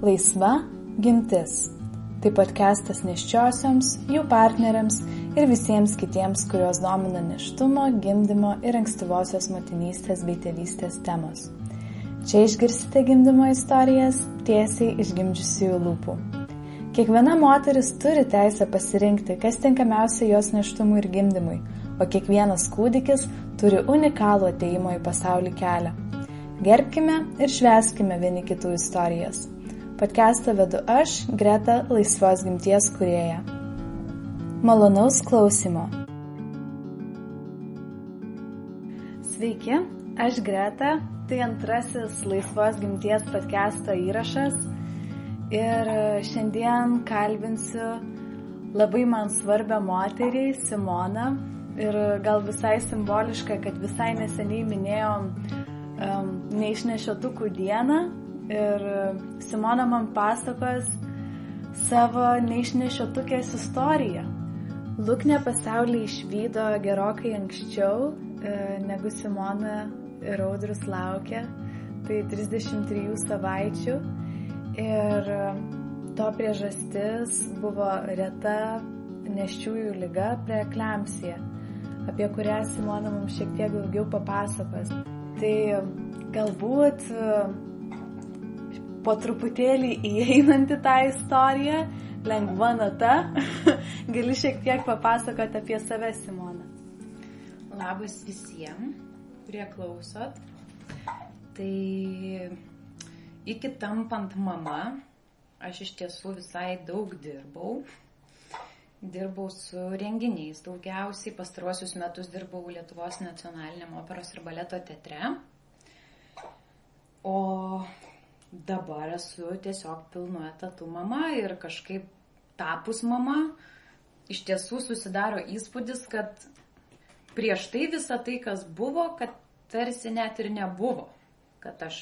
Laisva gimtis. Tai podcastas neščiosioms, jų partneriams ir visiems kitiems, kuriuos domina neštumo, gimdymo ir ankstyvosios motinystės bei tėvystės temos. Čia išgirsite gimdymo istorijas tiesiai iš gimdžiusiųjų lūpų. Kiekviena moteris turi teisę pasirinkti, kas tinkamiausia jos neštumui ir gimdymui, o kiekvienas kūdikis turi unikalų ateimo į pasaulį kelią. Gerbkime ir šveskime vieni kitų istorijas. Podcastą vedu aš, Greta, laisvos gimties kurėja. Malonaus klausimo. Sveiki, aš Greta, tai antrasis laisvos gimties podcast'o įrašas ir šiandien kalbinsiu labai man svarbę moterį, Simoną. Ir gal visai simboliška, kad visai neseniai minėjom um, neišnešiotukų dieną ir Simona man pasakos savo neišnešiotukės istoriją. Lūknė pasaulį išvydo gerokai anksčiau e, negu Simona ir Audrus laukia, tai 33 savaičių ir to priežastis buvo reta neščiųjų lyga preeklemsija, apie kurią Simona mums šiek tiek daugiau papasakos. Tai galbūt e, po truputėlį įeinant į tą istoriją, lengva nata, gali šiek tiek papasakoti apie save, Simona. Labas visiems, kurie klausot. Tai iki tampant mama, aš iš tiesų visai daug dirbau dirbau su renginiais. Daugiausiai pastaruosius metus dirbau Lietuvos nacionaliniam operos ir baleto teatre. O dabar esu tiesiog pilnu etatu mama ir kažkaip tapus mama, iš tiesų susidaro įspūdis, kad prieš tai visa tai, kas buvo, kad tarsi net ir nebuvo. Kad aš,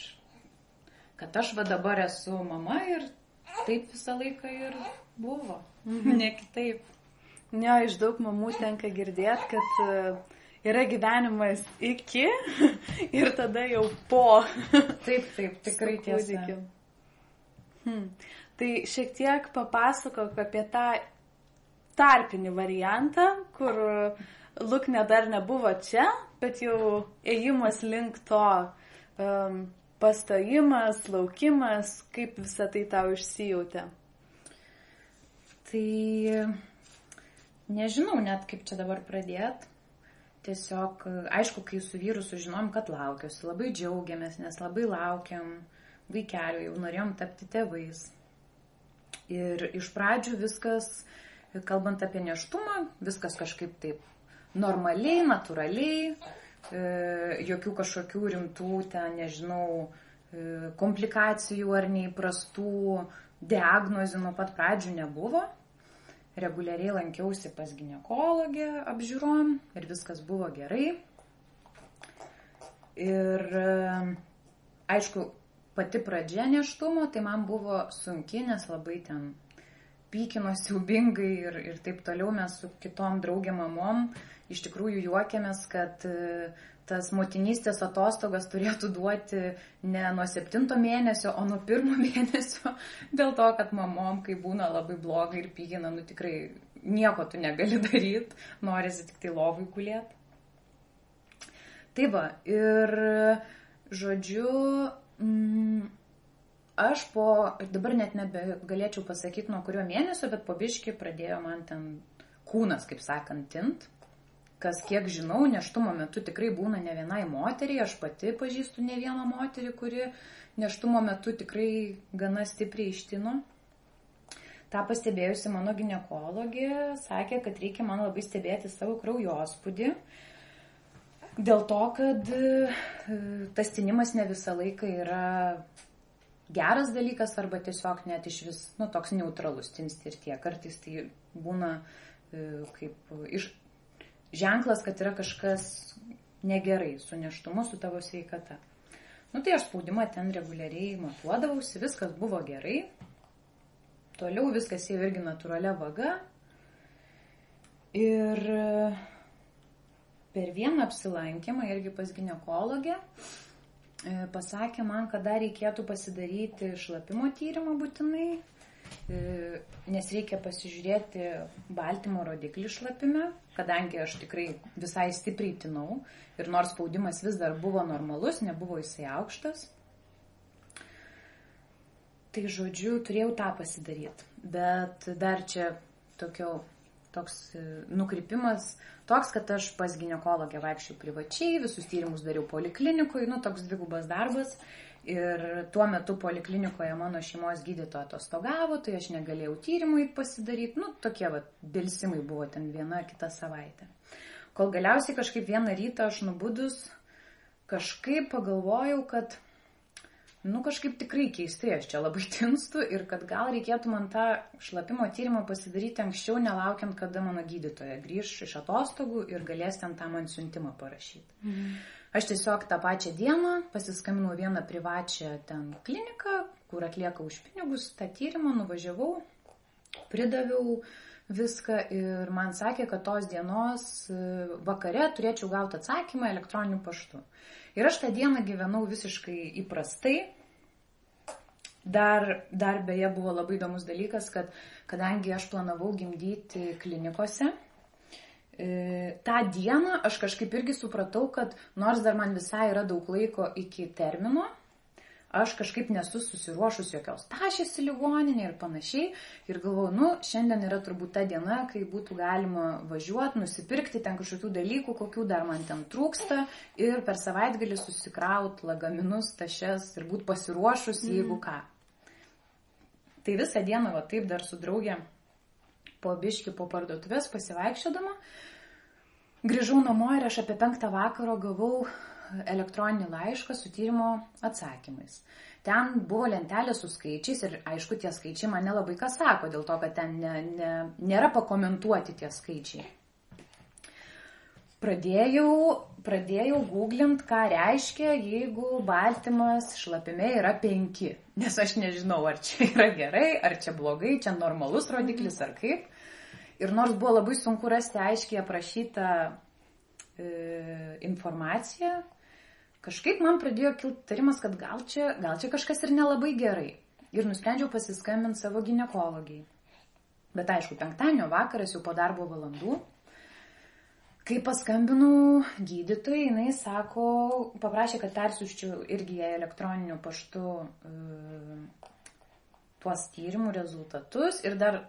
kad aš va dabar esu mama ir taip visą laiką ir buvo. Mhm. Ne kitaip. Ne, iš daug mamų tenka girdėti, kad e, yra gyvenimas iki ir tada jau po. Taip, taip, tikrai tiesa. Hmm. Tai šiek tiek papasakok apie tą tarpinį variantą, kur Luknė dar nebuvo čia, bet jau ėjimas link to um, pastojimas, laukimas, kaip visą tai tau išsijautė. Tai nežinau net kaip čia dabar pradėt. Tiesiog, aišku, kai su vyru sužinom, kad laukiuosi, labai džiaugiamės, nes labai laukiam vaikelių, jau norėjom tapti tėvais. Ir iš pradžių viskas, kalbant apie neštumą, viskas kažkaip taip normaliai, natūraliai, e, jokių kažkokių rimtų, ten, nežinau, e, komplikacijų ar neįprastų diagnozių nuo pat pradžių nebuvo reguliariai lankiausi pas gynekologę apžiūrom ir viskas buvo gerai. Ir aišku, pati pradžia neštumo, tai man buvo sunki, nes labai ten pykino siaubingai ir, ir taip toliau mes su kitom draugiam mamom iš tikrųjų juokiamės, kad tas motinystės atostogas turėtų duoti ne nuo septinto mėnesio, o nuo pirmo mėnesio, dėl to, kad mamom, kai būna labai blogai ir pykina, nu tikrai nieko tu negali daryti, norisi tik tai lovai gulėti. Tai va, ir žodžiu, mm, aš po, dabar net nebegalėčiau pasakyti nuo kurio mėnesio, bet po biški pradėjo man ten kūnas, kaip sakant, tint kas kiek žinau, neštumo metu tikrai būna ne vienai moteriai, aš pati pažįstu ne vieną moterį, kuri neštumo metu tikrai gana stipriai ištino. Ta pastebėjusi mano gynekologė sakė, kad reikia man labai stebėti savo kraujospūdį. Dėl to, kad e, tas tinimas ne visą laiką yra geras dalykas arba tiesiog net iš vis, nu, toks neutralus tinsti ir tie. Kartais tai būna e, kaip iš, ženklas, kad yra kažkas negerai su neštumu, su tavo sveikata. Nu tai aš spaudimą ten reguliariai matuodavausi, viskas buvo gerai. Toliau viskas jau irgi natūralia vaga. Ir per vieną apsilankymą irgi pas gynekologę e, pasakė man, kad dar reikėtų pasidaryti šlapimo tyrimą būtinai, e, nes reikia pasižiūrėti baltymo rodiklį šlapime, kadangi aš tikrai visai stipriai tinau ir nors spaudimas vis dar buvo normalus, nebuvo jisai aukštas. Tai žodžiu, turėjau tą pasidaryti. Bet dar čia tokio, toks e, nukrypimas toks, kad aš pas gynekologę vaikščiau privačiai, visus tyrimus dariau poliklinikoje, nu toks dvigubas darbas. Ir tuo metu poliklinikoje mano šeimos gydytoja atostogavo, tai aš negalėjau tyrimų pasidaryti. Nu, tokie va, dėlsimai buvo ten viena ar kita savaitė. Kol galiausiai kažkaip vieną rytą aš nubudus, kažkaip pagalvojau, kad nu kažkaip tikrai keistai aš čia labai tinstu ir kad gal reikėtų man tą šlapimo tyrimą pasidaryti anksčiau, nelaukiant, kada mano gydytoja grįž iš atostogų ir galės ten tą man siuntimą parašyti. Mhm. Aš tiesiog tą pačią dieną pasiskambinau vieną privačią ten kliniką, kur atlieka už pinigus tą tyrimą, nuvažiavau, pridaviau viską ir man sakė, kad tos dienos e, vakare turėčiau gauti atsakymą elektroniniu paštu. Ir aš tą dieną gyvenau visiškai įprastai, Dar, dar beje buvo labai įdomus dalykas, kad kadangi aš planavau gimdyti klinikose, tą dieną aš kažkaip irgi supratau, kad nors dar man visai yra daug laiko iki termino, aš kažkaip nesu susiruošus jokios tašės į ligoninę ir panašiai. Ir galvoju, nu, šiandien yra turbūt ta diena, kai būtų galima važiuoti, nusipirkti ten kažkokių dalykų, kokių dar man ten trūksta ir per savaitgalį susikrauti lagaminus, tašes ir būti pasiruošus, mm. jeigu ką. Tai visą dieną, va taip dar su draugė po biški po parduotuvės pasivaikščiodama, grįžau namo ir aš apie penktą vakaro gavau elektroninį laišką su tyrimo atsakymais. Ten buvo lentelė su skaičiais ir aišku, tie skaičiai man nelabai ką sako, dėl to, kad ten ne, ne, nėra pakomentuoti tie skaičiai. Pradėjau, pradėjau googlint, ką reiškia, jeigu baltymas šlapime yra 5. Nes aš nežinau, ar čia yra gerai, ar čia blogai, čia normalus rodiklis ar kaip. Ir nors buvo labai sunku rasti aiškiai aprašytą e, informaciją, kažkaip man pradėjo kilti tarimas, kad gal čia, gal čia kažkas ir nelabai gerai. Ir nusprendžiau pasiskambinti savo gynekologijai. Bet aišku, penktadienio vakaras jau po darbo valandų Kai paskambinau gydytojai, jinai sako, paprašė, kad persiuščiau irgi jai elektroniniu paštu uh, tuos tyrimų rezultatus ir dar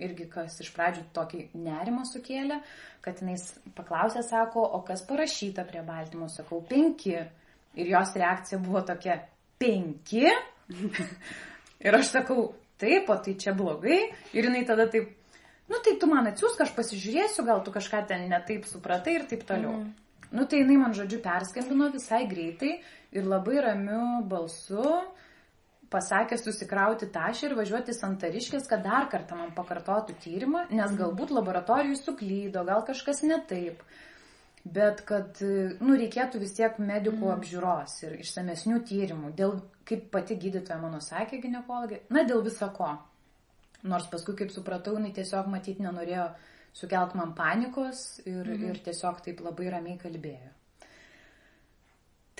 irgi kas iš pradžių tokį nerimą sukėlė, kad jinai paklausė, sako, o kas parašyta prie baltymo, sakau, penki. Ir jos reakcija buvo tokia, penki? ir aš sakau, taip, o tai čia blogai. Ir jinai tada taip nu tai tu man atsiūsk, aš pasižiūrėsiu, gal tu kažką ten netaip supratai ir taip toliau. Mm. Nu tai jinai man žodžiu perskambino visai greitai ir labai ramiu balsu pasakė susikrauti tašį ir važiuoti santariškės, kad dar kartą man pakartotų tyrimą, nes galbūt laboratorijų suklydo, gal kažkas netaip. Bet kad, nu, reikėtų vis tiek medikų mm. apžiūros ir išsamesnių tyrimų, dėl, kaip pati gydytoja mano sakė gynekologė, na, dėl viso ko. Nors paskui, kaip supratau, jinai tiesiog matyt nenorėjo sukelt man panikos ir, mhm. ir tiesiog taip labai ramiai kalbėjo.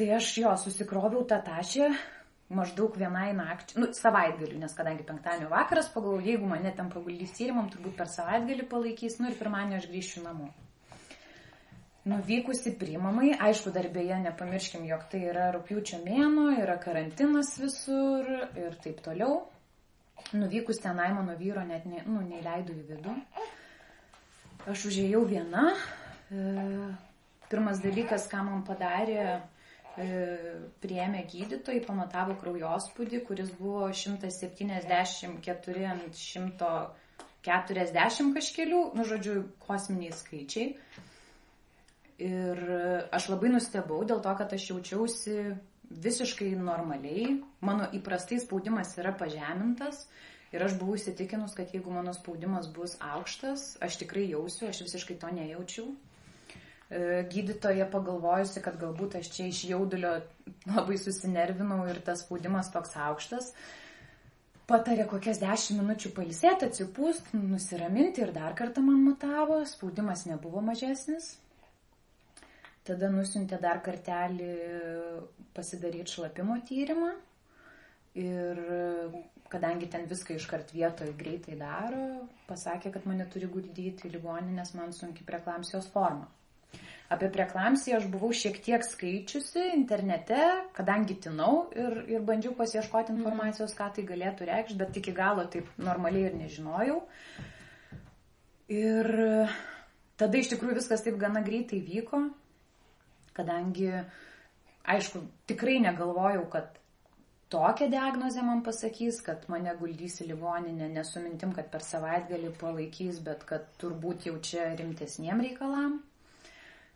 Tai aš jo susikroviau tą tašę maždaug vienai nakčiai, nu, savaitgaliu, nes kadangi penktadienio vakaras pagalvojau, jeigu mane ten paguldys tyrimam, turbūt per savaitgalį palaikys, nu ir pirmadienį aš grįšiu namo. Nuvykusi priimamai, aišku, darbėje nepamirškim, jog tai yra rūpiučio mėno, yra karantinas visur ir taip toliau. Nuvykus tenai mano vyro net ne, nu, neįleidau į vidų. Aš užėjau viena. E, pirmas dalykas, ką man padarė, e, priėmė gydytojai, pamatavo kraujospūdį, kuris buvo 174 ant 140 kažkelių, nu žodžiu, kosminiai skaičiai. Ir aš labai nustebau dėl to, kad aš jaučiausi visiškai normaliai, mano įprastai spaudimas yra pažemintas ir aš buvau įsitikinus, kad jeigu mano spaudimas bus aukštas, aš tikrai jausiu, aš visiškai to nejaučiau. E, gydytoja pagalvojusi, kad galbūt aš čia iš jaudulio labai susinervinau ir tas spaudimas toks aukštas, patarė kokias 10 minučių palisėti, atsipūst, nusiraminti ir dar kartą man matavo, spaudimas nebuvo mažesnis. Tada nusintė dar kartelį pasidaryti šlapimo tyrimą ir kadangi ten viską iškart vietoje greitai daro, pasakė, kad mane turi guldyti į ligoninę, nes man sunki preklamsijos forma. Apie preklamsiją aš buvau šiek tiek skaičiusi internete, kadangi tinau ir, ir bandžiau pasieškoti mhm. informacijos, ką tai galėtų reikšti, bet iki galo taip normaliai ir nežinojau. Ir tada iš tikrųjų viskas taip gana greitai vyko, kadangi, aišku, tikrai negalvojau, kad tokią diagnozę man pasakys, kad mane guldys į ligoninę, nesumintim, kad per savaitgalį palaikys, bet kad turbūt jau čia rimtesniem reikalam.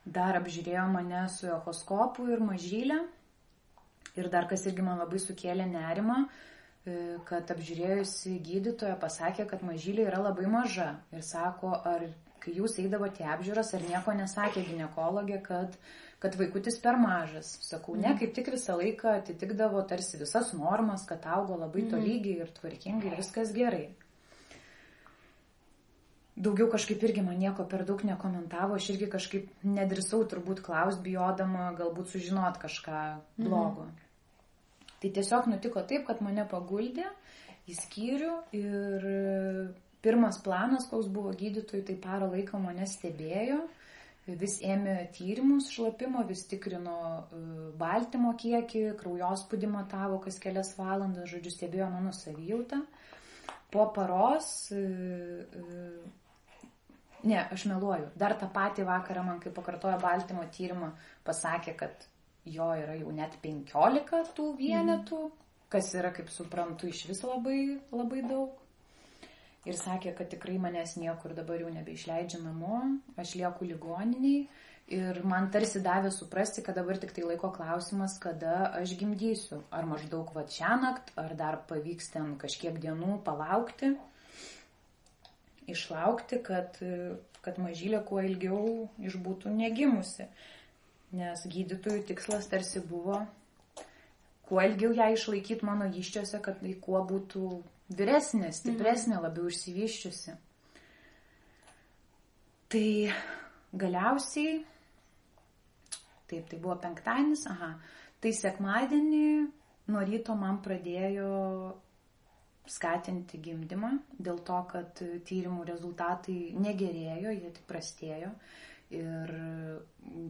Dar apžiūrėjo mane su echoskopu ir mažylę. Ir dar kas irgi man labai sukėlė nerimą, e, kad apžiūrėjusi gydytoja pasakė, kad mažylė yra labai maža. Ir sako, ar kai jūs eidavote apžiūras, ar nieko nesakė gynekologė, kad uh, kad vaikutis per mažas. Sakau, ne, mhm. kaip tik visą laiką atitikdavo tarsi visas normas, kad augo labai mhm. tolygiai ir tvarkingai ir viskas gerai. Daugiau kažkaip irgi man nieko per daug nekomentavo, aš irgi kažkaip nedrisau turbūt klaus, bijodama galbūt sužinot kažką mhm. blogo. Mhm. Tai tiesiog nutiko taip, kad mane paguldė į skyrių ir pirmas planas, koks buvo gydytojų, tai parą laiko mane stebėjo. Mhm vis ėmė tyrimus šlapimo, vis tikrino e, baltymo kiekį, kraujospūdį matavo kas kelias valandas, žodžiu, stebėjo mano savijautą. Po paros, e, e, ne, aš meluoju, dar tą patį vakarą man, kai pakartojo baltymo tyrimą, pasakė, kad jo yra jau net 15 tų vienetų, mm. kas yra, kaip suprantu, iš vis labai, labai daug ir sakė, kad tikrai manęs niekur dabar jau nebeišleidžia namo, aš lieku ligoniniai ir man tarsi davė suprasti, kad dabar tik tai laiko klausimas, kada aš gimdysiu. Ar maždaug va šią naktį, ar dar pavyks ten kažkiek dienų palaukti, išlaukti, kad, kad mažylė kuo ilgiau išbūtų negimusi. Nes gydytojų tikslas tarsi buvo kuo ilgiau ją išlaikyti mano iščiose, kad tai kuo būtų vyresnė, stipresnė, labiau išsivyščiusi. Tai galiausiai, taip, tai buvo penktadienis, aha, tai sekmadienį nuo ryto man pradėjo skatinti gimdymą dėl to, kad tyrimų rezultatai negerėjo, jie tik prastėjo. Ir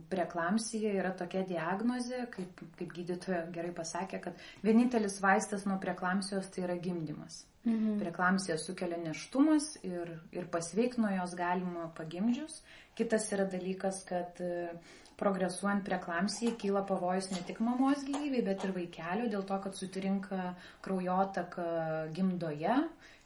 preklamsija yra tokia diagnozė, kaip, kaip gydytoja gerai pasakė, kad vienintelis vaistas nuo preklamsijos tai yra gimdymas. Mhm. Preklamsija sukelia neštumas ir, ir pasveik nuo jos galima pagimdžius. Kitas yra dalykas, kad e, progresuojant preklamsijai kyla pavojus ne tik mamos gyvybei, bet ir vaikelio, dėl to, kad sutrinka kraujotaka gimdoje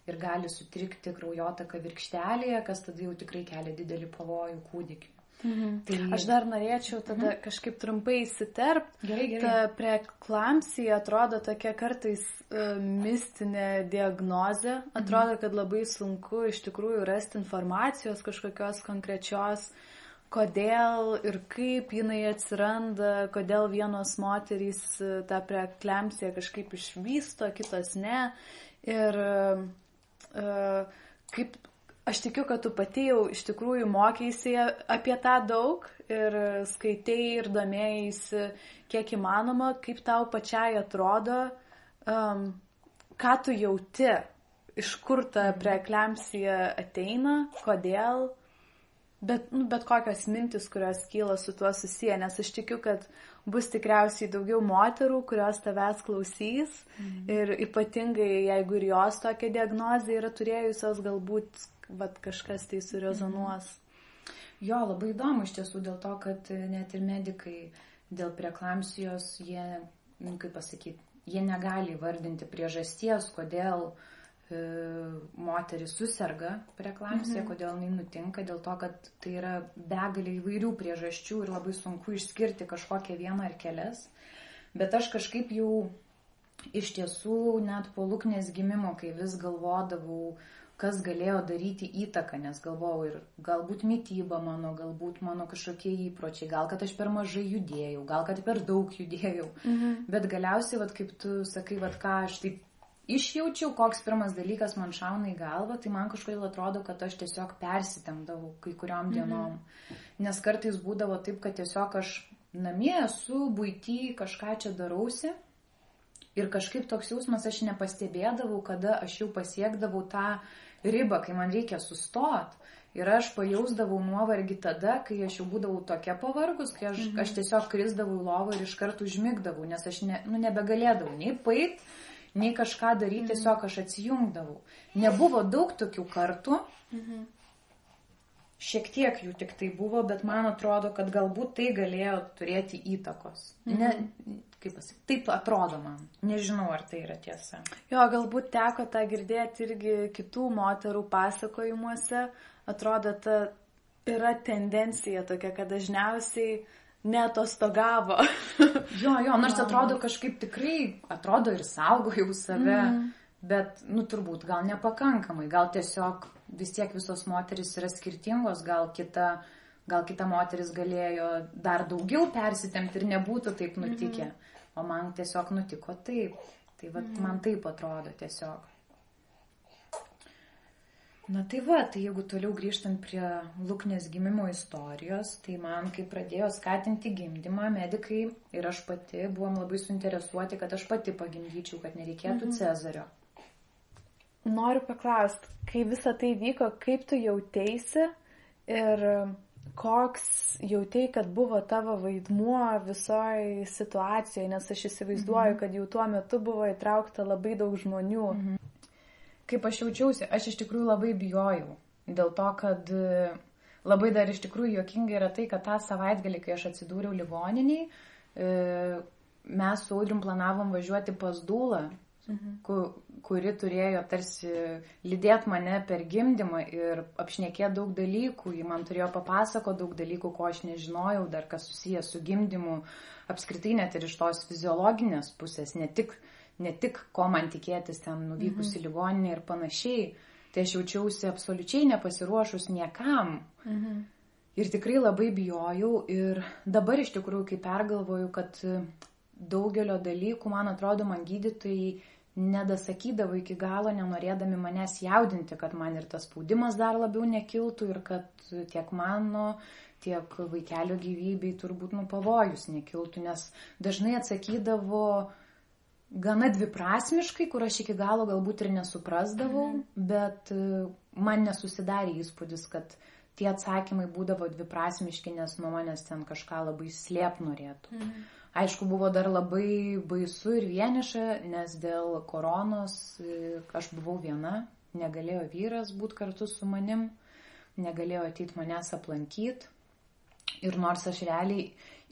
ir gali sutrikti kraujotaka virkštelėje, kas tada jau tikrai kelia didelį pavojų kūdikiu. Mhm. Tai... Aš dar norėčiau tada mhm. kažkaip trumpai įsiterpti. Gerai, gerai. Ta preklamsija atrodo tokia kartais uh, mistinė diagnozė. Atrodo, mhm. kad labai sunku iš tikrųjų rasti informacijos kažkokios konkrečios, kodėl ir kaip jinai atsiranda, kodėl vienos moterys uh, tą preklamsiją kažkaip išvysto, kitos ne. Ir uh, kaip Aš tikiu, kad tu pati jau iš tikrųjų mokėsi apie tą daug ir skaitėjai ir domėjai kiek įmanoma, kaip tau pačiai atrodo, um, ką tu jauti, iš kur ta mhm. preeklemsija ateina, kodėl, bet, nu, bet kokios mintis, kurios kyla su tuo susiję, nes aš tikiu, kad bus tikriausiai daugiau moterų, kurios tavęs klausys mhm. ir ypatingai jeigu ir jos tokią diagnozę yra turėjusios, galbūt vat kažkas tai surezonuos. Jo, labai įdomu iš tiesų dėl to, kad net ir medikai dėl preklamsijos, jie, nu, kaip pasakyti, jie negali vardinti priežasties, kodėl e, moteris susirga preklamsija, mhm. kodėl jinai nutinka, dėl to, kad tai yra begalė įvairių priežasčių ir labai sunku išskirti kažkokią vieną ar kelias. Bet aš kažkaip jau iš tiesų net po lūknės gimimo, kai vis galvodavau, kas galėjo daryti įtaką, nes galvojau ir galbūt mytyba mano, galbūt mano kažkokie įpročiai, gal kad aš per mažai judėjau, gal kad per daug judėjau. Mhm. Bet galiausiai, vat, kaip tu sakai, vat, ką aš taip išjaučiau, koks pirmas dalykas man šauna į galvą, tai man kažkodėl atrodo, kad aš tiesiog persitemdavau kai kuriom dienom. Mhm. Nes kartais būdavo taip, kad tiesiog aš namie esu, būty kažką čia darausi. Ir kažkaip toks jausmas aš nepastebėdavau, kada aš jau pasiekdavau tą ribą, kai man reikia sustot. Ir aš pajausdavau nuovargį tada, kai aš jau būdavau tokia pavargus, kai aš, mhm. aš tiesiog krizdavau į lovą ir iš karto užmigdavau, nes aš ne, nu, nebegalėdavau nei pait, nei kažką daryti, mhm. tiesiog aš atsijungdavau. Nebuvo daug tokių kartų, mhm. šiek tiek jų tik tai buvo, bet man atrodo, kad galbūt tai galėjo turėti įtakos. Mhm. Ne, kaip pasakyti, taip atrodo man. Nežinau, ar tai yra tiesa. Jo, galbūt teko tą girdėti irgi kitų moterų pasakojimuose. Atrodo, ta yra tendencija tokia, kad dažniausiai netostogavo. jo, jo, nors atrodo kažkaip tikrai, atrodo ir saugojau save, mm. bet, nu, turbūt gal nepakankamai, gal tiesiog vis tiek visos moteris yra skirtingos, gal kita, gal kita moteris galėjo dar daugiau persitemti ir nebūtų taip nutikę, mm. O man tiesiog nutiko taip. Tai va, mm. man taip atrodo tiesiog. Na tai va, tai jeigu toliau grįžtant prie Luknės gimimo istorijos, tai man, kai pradėjo skatinti gimdymą, medikai ir aš pati buvom labai suinteresuoti, kad aš pati pagimdyčiau, kad nereikėtų mhm. Cezario. Noriu paklausti, kai visa tai vyko, kaip tu jauteisi ir koks jautei, kad buvo tavo vaidmuo visoji situacijoje, nes aš įsivaizduoju, mhm. kad jau tuo metu buvo įtraukta labai daug žmonių. Mhm kaip aš jaučiausi, aš iš tikrųjų labai bijojau. Dėl to, kad e, labai dar iš tikrųjų jokinga yra tai, kad tą savaitgalį, kai aš atsidūriau ligoniniai, e, mes su Audrim planavom važiuoti pas Dūlą, mhm. kuri turėjo tarsi lydėti mane per gimdymą ir apšnekė daug dalykų, ji man turėjo papasako daug dalykų, ko aš nežinojau, dar kas susijęs su gimdymu, apskritai net ir iš tos fiziologinės pusės, ne tik ne tik ko man tikėtis ten nuvykus mhm. į ligoninę ir panašiai, tai aš jaučiausi absoliučiai nepasiruošus niekam. Mhm. Ir tikrai labai bijojau ir dabar iš tikrųjų, kai pergalvoju, kad daugelio dalykų, man atrodo, man gydytojai nedasakydavo iki galo, nenorėdami manęs jaudinti, kad man ir tas spaudimas dar labiau nekiltų ir kad tiek mano, tiek vaikelio gyvybei turbūt nu pavojus nekiltų, nes dažnai atsakydavo, gana dviprasmiškai, kur aš iki galo galbūt ir nesuprasdavau, mhm. bet e, man nesusidarė įspūdis, kad tie atsakymai būdavo dviprasmiški, nes nuo manęs ten kažką labai slėp norėtų. Mhm. Aišku, buvo dar labai baisu ir vieniša, nes dėl koronos e, aš buvau viena, negalėjo vyras būti kartu su manim, negalėjo ateiti manęs aplankyti. Ir nors aš realiai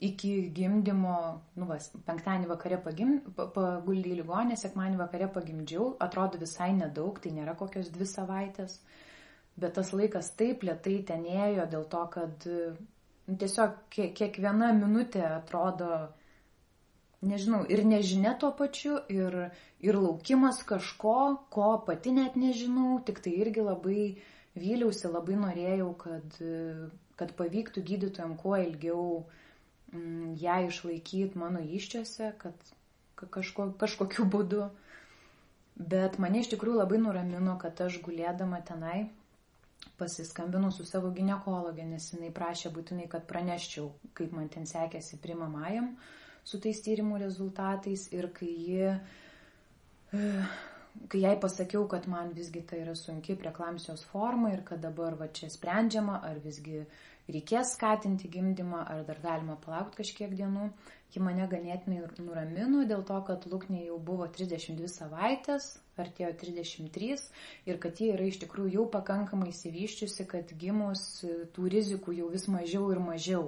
iki gimdymo, nu, vas, penktadienį vakare pagim, paguldė į ligonę, sekmanį vakare pagimdžiau, atrodo visai nedaug, tai nėra kokios dvi savaitės, bet tas laikas taip lietai ten ėjo dėl to, kad nu, tiesiog kiekviena minutė atrodo, nežinau, ir nežinia tuo pačiu, ir, ir laukimas kažko, ko pati net nežinau, tik tai irgi labai vyliausi, labai norėjau, kad, kad pavyktų gydytojams kuo ilgiau uh, Mm, ją išlaikyti mano iščiose, kad kažko, kažkokiu būdu. Bet mane iš tikrųjų labai nuramino, kad aš gulėdama tenai pasiskambinau su savo gynekologė, nes jinai prašė būtinai, kad praneščiau, kaip man ten sekėsi primamajam su tais tyrimų rezultatais ir kai ji kai jai pasakiau, kad man visgi tai yra sunki preklamsijos forma ir kad dabar va čia sprendžiama, ar visgi reikės skatinti gimdymą, ar dar galima palaukti kažkiek dienų, ji mane ganėtinai nuramino dėl to, kad lūknė jau buvo 32 savaitės, artėjo 33 ir kad ji yra iš tikrųjų jau pakankamai įsivyščiusi, kad gimus tų rizikų jau vis mažiau ir mažiau.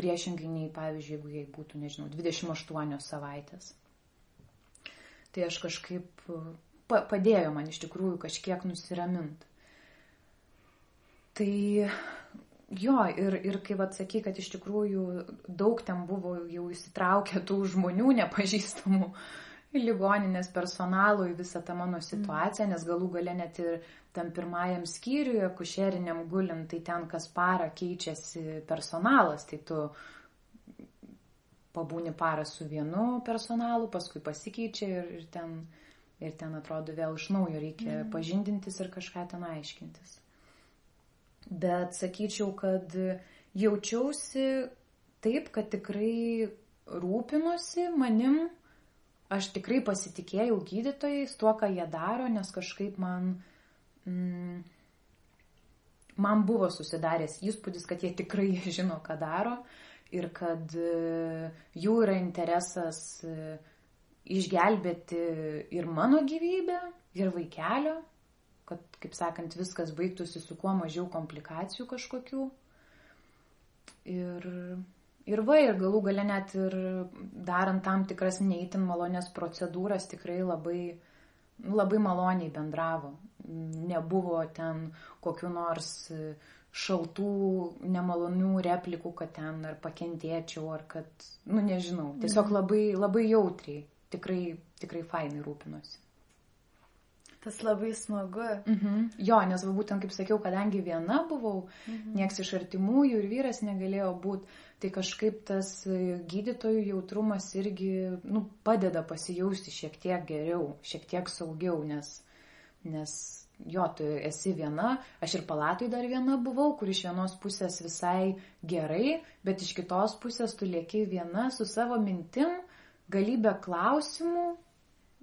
Priešingai nei, pavyzdžiui, jeigu jai būtų, nežinau, 28 savaitės. Tai aš kažkaip padėjo man iš tikrųjų kažkiek nusiramint. Tai jo, ir, ir kai atsaky, kad iš tikrųjų daug ten buvo jau įsitraukę tų žmonių nepažįstamų į ligoninės personalų, į visą tą mano situaciją, nes galų gale net ir tam pirmajam skyriuje, kušeriniam gulint, tai ten kas parą keičiasi personalas, tai tu pabūni parą su vienu personalu, paskui pasikeičia ir, ir ten Ir ten atrodo vėl iš naujo reikia mm. pažindintis ir kažką ten aiškintis. Bet sakyčiau, kad jaučiausi taip, kad tikrai rūpinosi manim, aš tikrai pasitikėjau gydytojais tuo, ką jie daro, nes kažkaip man, mm, man buvo susidaręs įspūdis, kad jie tikrai žino, ką daro ir kad e, jų yra interesas e, išgelbėti ir mano gyvybę, ir vaikelio, kad, kaip sakant, viskas baigtųsi su kuo mažiau komplikacijų kažkokių. Ir, ir va, ir galų gale net ir darant tam tikras neįtin malonės procedūras tikrai labai, labai maloniai bendravo. Nebuvo ten kokiu nors šaltų, nemalonių replikų, kad ten ar pakentėčiau, ar kad, nu nežinau, tiesiog mhm. labai, labai jautriai tikrai, tikrai fainai rūpinosi. Tas labai smagu. Mhm. Jo, nes va, būtent kaip sakiau, kadangi viena buvau, mhm. nieks iš artimųjų ir vyras negalėjo būti, tai kažkaip tas gydytojų jautrumas irgi nu, padeda pasijausti šiek tiek geriau, šiek tiek saugiau, nes, nes jo, tu esi viena, aš ir palatui dar viena buvau, kur iš vienos pusės visai gerai, bet iš kitos pusės tu lieki viena su savo mintim galybę klausimų,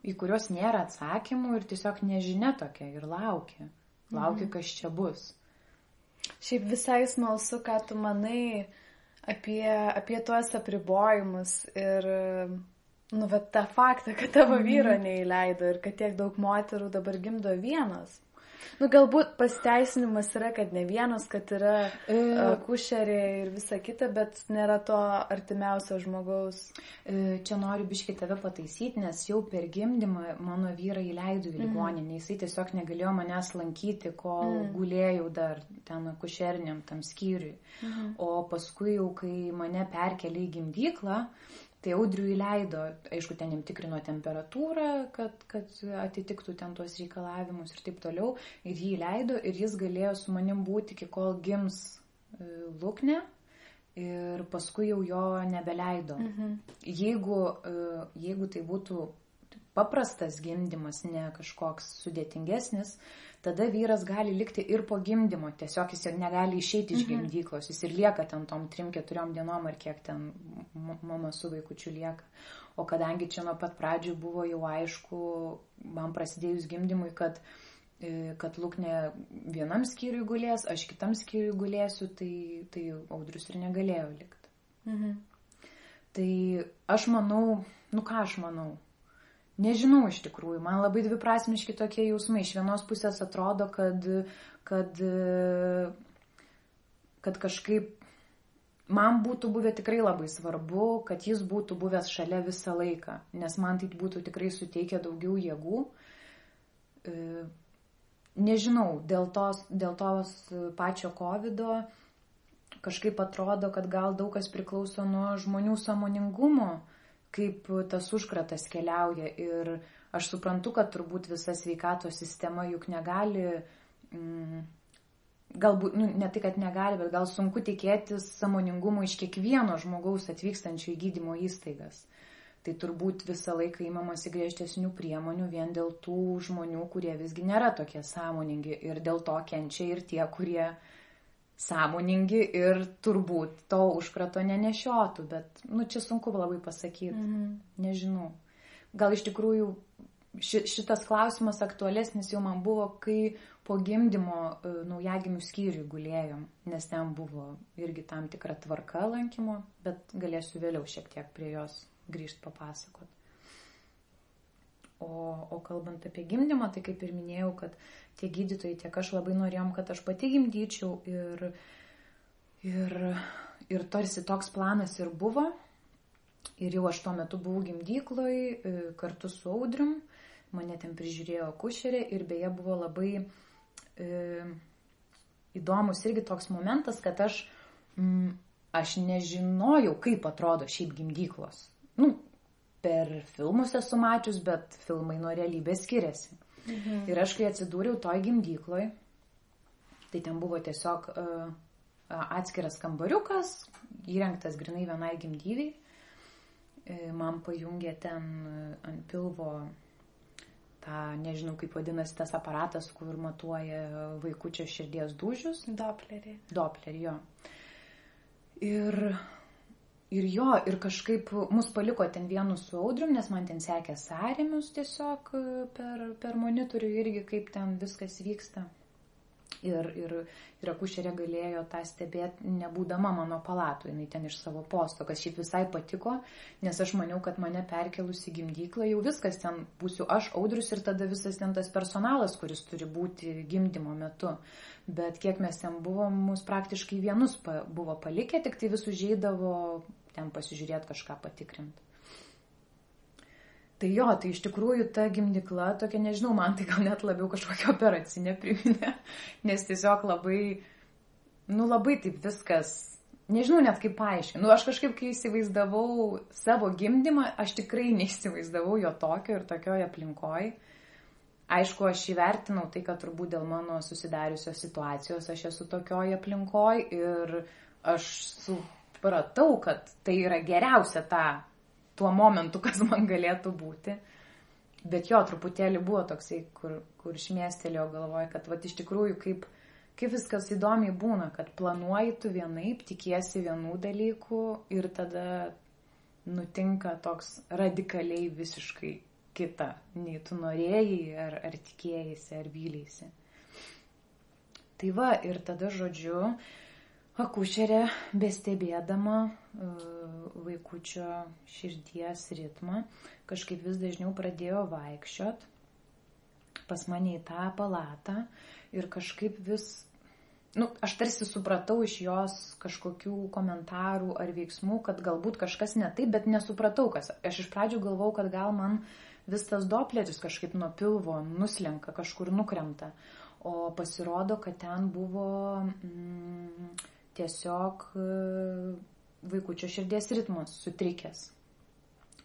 į kuriuos nėra atsakymų ir tiesiog nežinia tokia ir laukia. Laukia, mhm. kas čia bus. Šiaip visai smalsu, ką tu manai apie, apie tuos apribojimus ir, nu, bet tą faktą, kad tavo mhm. vyro neįleido ir kad tiek daug moterų dabar gimdo vienas. Nu, galbūt pasiteisinimas yra, kad ne vienas, kad yra e... kušerė ir visa kita, bet nėra to artimiausio žmogaus. E, čia noriu biškai tave pataisyti, nes jau per gimdymą mano vyrą įleidau į ligoninę. Mm. Jisai tiesiog negalėjo manęs lankyti, kol mm. gulėjau dar ten kušeriniam tam skyriui. Mm. O paskui jau, kai mane perkelė į gimdyklą, Tai audrių įleido, aišku, ten jam tikrino temperatūrą, kad, kad atitiktų ten tuos reikalavimus ir taip toliau. Ir jį įleido ir jis galėjo su manim būti iki kol gims e, lūkne. Ir paskui jau jo nebeleido. Mhm. Jeigu, e, jeigu tai būtų paprastas gimdymas, ne kažkoks sudėtingesnis, tada vyras gali likti ir po gimdymo, tiesiog jis negali išeiti iš mhm. gimdyklos, jis ir lieka ten tom 3-4 dienom ar kiek ten mama su vaikučiu lieka. O kadangi čia nuo pat pradžių buvo jau aišku, man prasidėjus gimdymui, kad e, kad Lūknė vienam skyriui gulės, aš kitam skyriui gulėsiu, tai, tai audrius ir negalėjo likti. Mhm. Tai aš manau, nu ką aš manau, Nežinau iš tikrųjų, man labai dviprasmiški tokie jausmai. Iš vienos pusės atrodo, kad, kad, kad kažkaip man būtų buvę tikrai labai svarbu, kad jis būtų buvęs šalia visą laiką, nes man tai būtų tikrai suteikę daugiau jėgų. E, nežinau, dėl tos, dėl tos pačio COVID kažkaip atrodo, kad gal daug kas priklauso nuo žmonių samoningumo kaip tas užkratas keliauja ir aš suprantu, kad turbūt visa sveikatos sistema juk negali, mm, galbūt, nu, ne tai, kad negali, bet gal sunku tikėtis samoningumo iš kiekvieno žmogaus atvykstančio į gydymo įstaigas. Tai turbūt visą laiką įmamasi griežtesnių priemonių vien dėl tų žmonių, kurie visgi nėra tokie sąmoningi ir dėl to kenčia ir tie, kurie uh, sąmoningi ir turbūt to užkrato nenešiotų, bet, nu, čia sunku labai pasakyti, -hmm. nežinau. Gal iš tikrųjų ši, šitas klausimas aktualesnis jau man buvo, kai po gimdymo uh, naujagimių skyriui gulėjom, nes ten buvo irgi tam tikra tvarka lankymo, bet galėsiu vėliau šiek tiek prie jos grįžti papasakot. O, o kalbant apie gimdymą, tai kaip ir minėjau, kad tiek gydytojai, tiek aš labai norėjom, kad aš pati gimdyčiau ir, ir, ir tarsi toks planas ir buvo. Ir jau aš tuo metu buvau gimdykloj e, kartu su audrium, mane ten prižiūrėjo kušerė ir beje buvo labai e, įdomus irgi toks momentas, kad aš, mm, aš nežinojau, kaip atrodo šiaip gimdyklos. Nu, per filmus esu mačius, bet filmai nuo realybės skiriasi. Mhm. Ir aš, kai atsidūriau toj gimdykloj, tai ten buvo tiesiog uh, atskiras kambariukas, įrengtas grinai vienai gimdyviai. E, man pajungė ten ant pilvo tą, nežinau kaip vadinasi tas aparatas, kur matuoja vaikučio širdies dūžius. Doplerį. Doplerį, jo. Ir, ir jo, ir kažkaip mus paliko ten vienu su audrium, nes man ten sekė sąrėmius tiesiog per, per monitorių irgi, kaip ten viskas vyksta. Ir, ir, ir akušerė galėjo tą stebėti, nebūdama mano palatoje, jinai ten iš savo posto, kas šiaip visai patiko, nes aš maniau, kad mane perkelus į gimdyklą, jau viskas ten būsiu aš, audrius ir tada visas ten tas personalas, kuris turi būti gimdymo metu. Bet kiek mes ten buvom, mus praktiškai vienus pa, buvo palikę, tik tai vis užėdavo ten pasižiūrėti kažką patikrinti. Tai jo, tai iš tikrųjų ta gimdykla tokia, nežinau, man tai gal net labiau kažkokia operacinė priminė, nes tiesiog labai, nu labai taip viskas, nežinau net kaip paaiškinti. Nu aš kažkaip, kai įsivaizdavau savo gimdymą, aš tikrai neįsivaizdavau jo tokio ir tokioje aplinkoje. Aišku, aš įvertinau tai, kad turbūt dėl mano susidariusios situacijos aš esu tokioje aplinkoje ir aš supratau, kad tai yra geriausia tą tuo momentu, kas man galėtų būti. Bet jo, truputėlį buvo toksai, kur, kur šmėstelėjo galvoje, kad va, iš tikrųjų kaip, kaip viskas įdomiai būna, kad planuoji tu vienaip, tikiesi vienų dalykų ir tada nutinka toks radikaliai visiškai kita, nei tu norėjai, ar, ar tikėjai, ar vylėsi. Tai va, ir tada žodžiu, uh, akušerė bestebėdama e, vaikučio širdies ritmą kažkaip vis dažniau pradėjo vaikščiot pas mane į tą palatą ir kažkaip vis, nu, aš tarsi supratau iš jos kažkokių komentarų ar veiksmų, kad galbūt kažkas ne taip, bet nesupratau, kas. Aš iš pradžių galvau, kad gal man vis tas dopleris kažkaip nuo pilvo nuslenka, kažkur nukrenta. O pasirodo, kad ten buvo mm, tiesiog e, vaikučio širdies ritmas sutrikęs.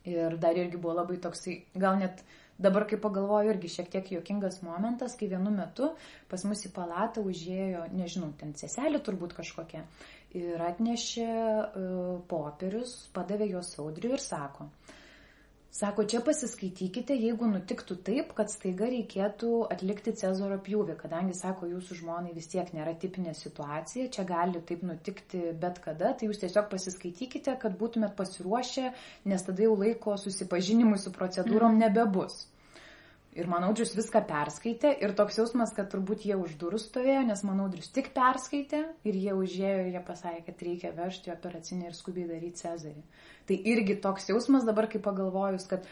Ir dar irgi buvo labai toksai, gal net dabar, kai pagalvoju, irgi šiek tiek juokingas momentas, kai vienu metu pas mus į palatą užėjo, nežinau, ten seselė turbūt kažkokia, ir atnešė uh, popierius, padavė juos audriui ir sako, uh, Sako, čia pasiskaitykite, jeigu nutiktų taip, kad staiga reikėtų atlikti Cezaro pjūvį, kadangi, sako, jūsų žmonai vis tiek nėra tipinė situacija, čia gali taip nutikti bet kada, tai jūs tiesiog pasiskaitykite, kad būtumėt pasiruošę, nes tada jau laiko susipažinimui su procedūrom mhm. nebebus. Ir manaudrius viską perskaitė ir toks jausmas, kad turbūt jie už durų stovėjo, nes manaudrius tik perskaitė ir jie užėjo ir jie pasakė, kad reikia vežti operacinį ir skubiai daryti Cezarį. Tai irgi toks jausmas dabar, kai pagalvojus, kad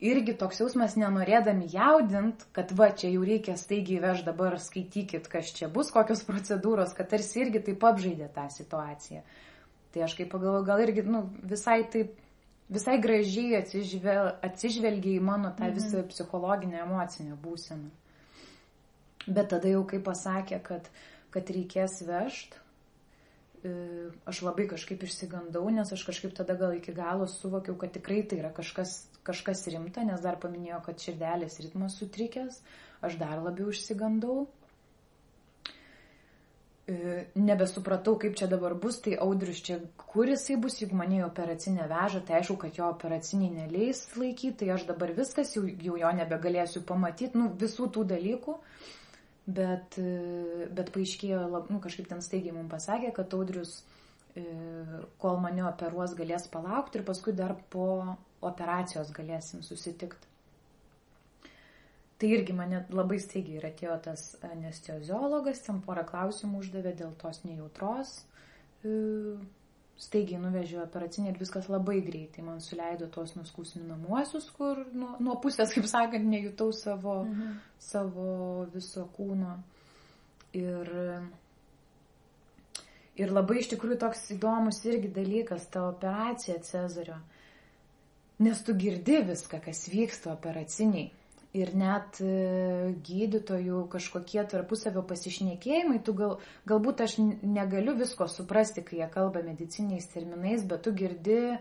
irgi toks jausmas nenorėdami jaudint, kad va, čia jau reikia staigiai vež dabar skaitykit, kas čia bus, kokios procedūros, kad tarsi irgi taip apžaidė tą situaciją. Tai aš kaip pagalvoju, gal irgi nu, visai taip visai gražiai atsižvel, atsižvelgia į mano tą mhm. visą psichologinę emocinę būseną. Bet tada jau kai pasakė, kad, kad reikės vežt, e, aš labai kažkaip išsigandau, nes aš kažkaip tada gal iki galo suvokiau, kad tikrai tai yra kažkas, kažkas rimta, nes dar paminėjo, kad širdelės ritmas sutrikęs, aš dar labiau išsigandau. E, nebesupratau, kaip čia dabar bus, tai audrius čia, kur jisai bus, jeigu mane į operacinę veža, tai aišku, kad jo operaciniai neleis laikyti, tai aš dabar viskas, jau, jau jo nebegalėsiu pamatyti, nu, visų tų dalykų. Bet, e, bet paaiškėjo, nu, kažkaip ten staigiai mums pasakė, kad audrius, e, kol mane operuos, galės palaukti ir paskui dar po operacijos galėsim susitikti. Tai irgi mane labai staigiai ir atėjo tas anesteziologas, ten porą klausimų uždavė dėl tos nejautros. E, staigiai nuvežiau operacinį ir viskas labai greitai. Man suleido tos nuskusminamuosius, kur nuo, nuo pusės, kaip sakant, nejutau savo, mhm. savo viso kūno. Ir, ir labai iš tikrųjų toks įdomus irgi dalykas, ta operacija Cezario. Nes tu girdi viską, kas vyksta operaciniai ir net e, gydytojų kažkokie tarpusavio pasišnekėjimai, tu gal, galbūt aš negaliu visko suprasti, kai jie kalba mediciniais terminais, bet tu girdi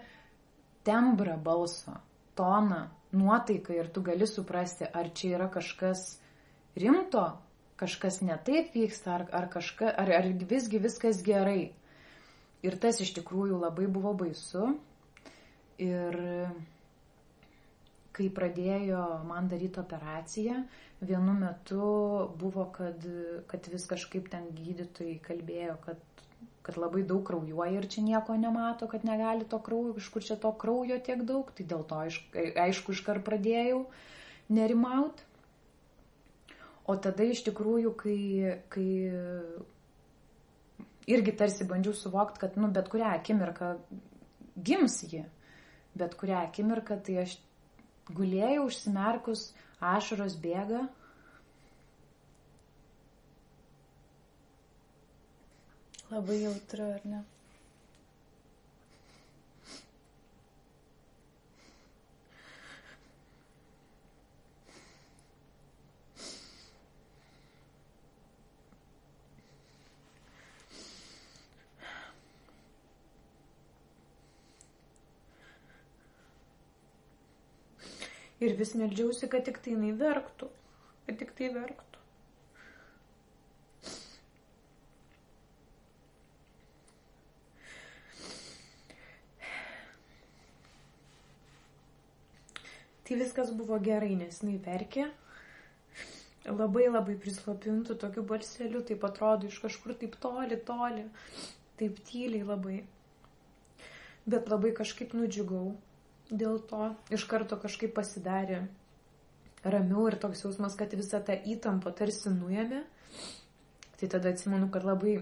tembrą balso, toną, nuotaiką ir tu gali suprasti, ar čia yra kažkas rimto, kažkas netaip vyksta, ar, ar, kažka, ar, ar visgi viskas gerai. Ir tas iš tikrųjų labai buvo baisu. Ir kai pradėjo man daryti operaciją, vienu metu buvo, kad, kad vis kažkaip ten gydytojai kalbėjo, kad, kad labai daug kraujuoja ir čia nieko nemato, kad negali to kraujo, iš kur čia to kraujo tiek daug, tai dėl to aišku iškart pradėjau nerimaut. O tada iš tikrųjų, kai, kai irgi tarsi bandžiau suvokti, kad, nu, bet kurią akimirką gims ji, bet kurią akimirką, tai aš gulėjau užsimerkus, ašaros bėga. Labai jautru, ar ne? Ir vis meldžiausi, kad tik tai jinai verktų, kad tik tai verktų. Tai viskas buvo gerai, nes jinai verkė. Labai labai prislopintų tokiu balseliu, taip atrodo iš kažkur taip toli, toli, taip tyliai labai. Bet labai kažkaip nudžiugau dėl to iš karto kažkaip pasidarė ramiau ir toks jausmas, kad visa ta įtampa tarsi nuėmė. Tai tada atsimenu, kad labai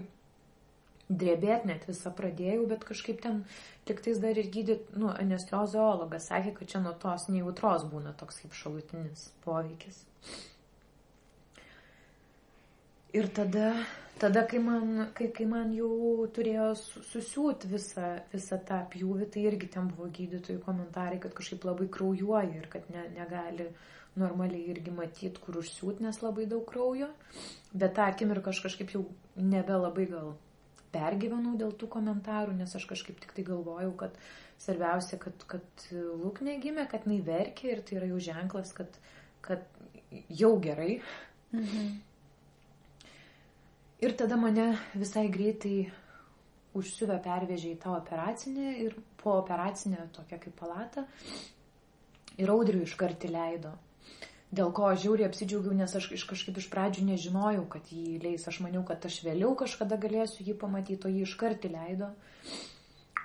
drebėt net visą pradėjau, bet kažkaip ten liktais dar ir gydyt, nu, anesteziologas sakė, kad čia nuo tos nejautros būna toks kaip šalutinis poveikis. Ir tada tada, kai man, kai, kai man jau turėjo susiūti visą, visą tą pjūvį, tai irgi ten buvo gydytojų komentarai, kad kažkaip labai kraujuoja ir kad ne, negali normaliai irgi matyti, kur užsiūt, nes labai daug kraujo. Bet tą akimirką aš kažkaip jau nebelabai gal pergyvenau dėl tų komentarų, nes aš kažkaip tik tai galvojau, kad svarbiausia, kad, kad lūknė gimė, kad jinai verkė ir tai yra jau ženklas, kad, kad jau gerai. Mhm. Ir tada mane visai greitai užsiuvę pervežė į tą operacinę ir po operacinę tokią kaip palatą ir audrių iškart įleido. Dėl ko aš žiauriai apsidžiaugiau, nes aš kažkaip iš pradžių nežinojau, kad jį leis. Aš maniau, kad aš vėliau kažkada galėsiu jį pamatyti, o jį iškart įleido.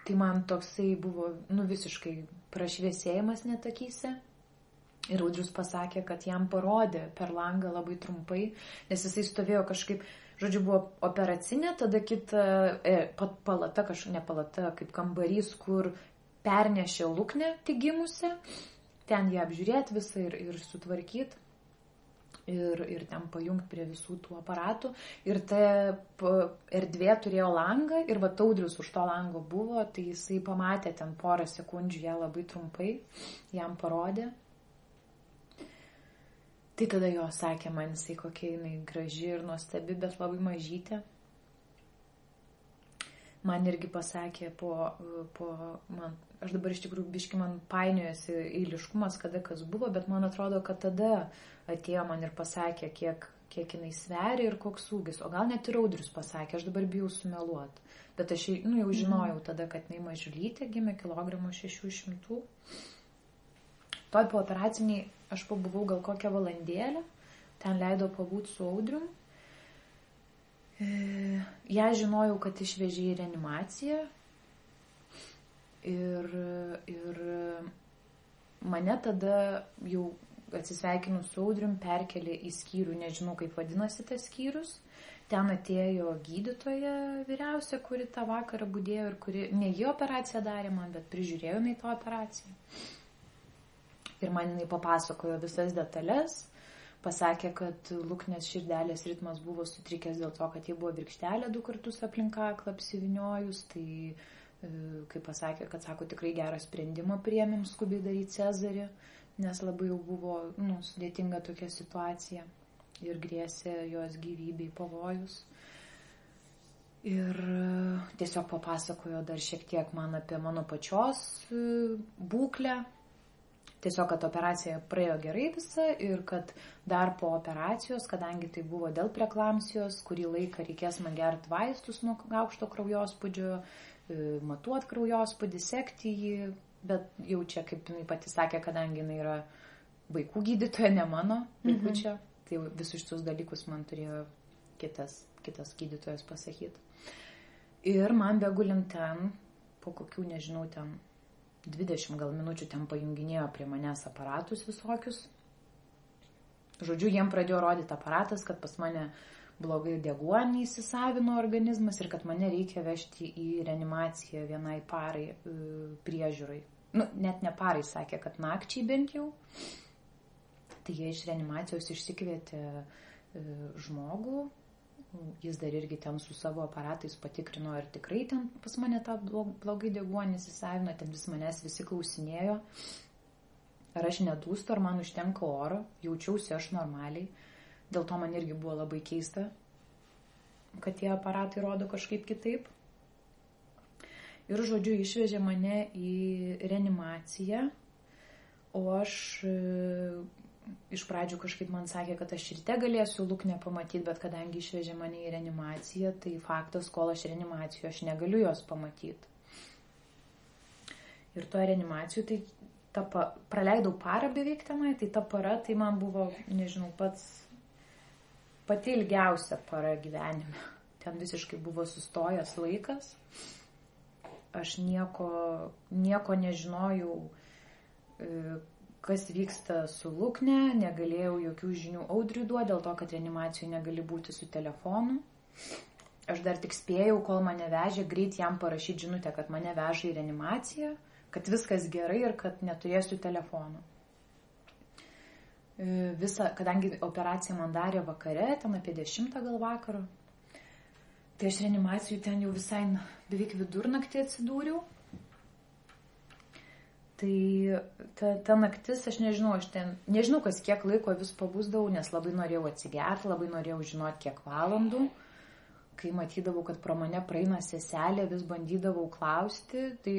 Tai man toksai buvo, nu, visiškai prašviesėjimas netakyse. Ir Audrius pasakė, kad jam parodė per langą labai trumpai, nes jisai stovėjo kažkaip, Žodžiu, buvo operacinė, tada kita e, palata, kažkokia ne palata, kaip kambarys, kur pernešė lūknę tik gimusią, ten ją apžiūrėti visą ir, ir sutvarkyti. Ir, ir ten pajungti prie visų tų aparatų. Ir ta erdvė turėjo langą ir va taudrius už to lango buvo, tai jisai pamatė ten porą sekundžių ją labai trumpai, jam parodė. Tai tada jo sakė man, jisai kokia jinai graži ir nuostabi, bet labai mažytė. Man irgi pasakė po, po man, aš dabar iš tikrųjų biški man painiojosi eiliškumas, kada kas buvo, bet man atrodo, kad tada atėjo man ir pasakė, kiek, kiek jinai sveria ir koks ūgis. O gal net ir audrius pasakė, aš dabar bijau sumeluot. Bet aš nu, jau žinojau tada, kad jinai mažulytė gimė kilogramų 600. Toj po operaciniai aš pabuvau gal kokią valandėlę, ten leido pabūti su audrium. E, ja žinojau, kad išvežė į reanimaciją ir, ir mane tada jau atsisveikinus su audrium perkelė į skyrių, nežinau kaip vadinasi tas skyrius. Ten atėjo gydytoja vyriausia, kuri tą vakarą būdėjo ir kuri ne jį operaciją darė man, bet prižiūrėjo jinai tą operaciją ir man jinai papasakojo visas detalės, pasakė, kad lūknės širdelės ritmas buvo sutrikęs dėl to, kad jie buvo virkštelė du kartus aplinką klapsiviniojus, tai e, kaip pasakė, kad sako, tikrai gerą sprendimą priemėm skubiai daryti Cezarį, nes labai jau buvo nu, sudėtinga tokia situacija ir grėsė jos gyvybei pavojus. Ir e, tiesiog papasakojo dar šiek tiek man apie mano pačios e, būklę, Tiesiog, kad operacija praėjo gerai visa ir kad dar po operacijos, kadangi tai buvo dėl preklamsijos, kurį laiką reikės man gerti vaistus nuo aukšto kraujospūdžio, e, matuot kraujospūdį, sekti jį, bet jau čia, kaip jinai pati sakė, kadangi jinai yra vaikų gydytoja, ne mano vaikučio, mhm. tai visus šitus dalykus man turėjo kitas, kitas gydytojas pasakyti. Ir man begulint ten, po kokių, nežinau, ten 20 gal minučių ten pajunginėjo prie manęs aparatus visokius. Žodžiu, jiem pradėjo rodyti aparatas, kad pas mane blogai deguonį įsisavino organizmas ir kad mane reikia vežti į reanimaciją vienai parai e, priežiūrai. Nu, net ne parai sakė, kad nakčiai bent jau. Tai jie iš reanimacijos išsikvietė e, žmogų, jis dar irgi ten su savo aparatais patikrino, ar tikrai ten pas mane tą blogai deguonį įsisavino, ten vis manęs visi klausinėjo, ar aš nedūstu, ar man užtenka oro, jaučiausi aš normaliai, dėl to man irgi buvo labai keista, kad tie aparatai rodo kažkaip kitaip. Ir žodžiu, išvežė mane į reanimaciją, o aš iš pradžių kažkaip man sakė, kad aš ryte galėsiu lūknę pamatyti, bet kadangi išvežė mane į reanimaciją, tai faktas, kol aš reanimacijoje, aš negaliu jos pamatyti. Ir toje reanimacijoje, tai ta pa, praleidau parą beveik tenai, tai ta para, tai man buvo, nežinau, pats pati ilgiausia para gyvenime. Ten visiškai buvo sustojęs laikas. Aš nieko, nieko nežinojau, e, kas vyksta su lūkne, negalėjau jokių žinių audriui duoti, dėl to, kad reanimacijoje negali būti su telefonu. Aš dar tik spėjau, kol mane vežė, greit jam parašyti žinutę, kad mane veža į reanimaciją, kad viskas gerai ir kad neturėsiu telefonų. E, visa, kadangi operaciją man darė vakare, ten apie 10 gal vakaro, tai aš reanimacijų ten jau visai beveik vidurnaktį atsidūriau Tai ta, ta naktis, aš nežinau, aš ten, nežinau, kas kiek laiko vis pabūsdavau, nes labai norėjau atsigerti, labai norėjau žinoti, kiek valandų. Kai matydavau, kad pro mane praeina seselė, vis bandydavau klausti, tai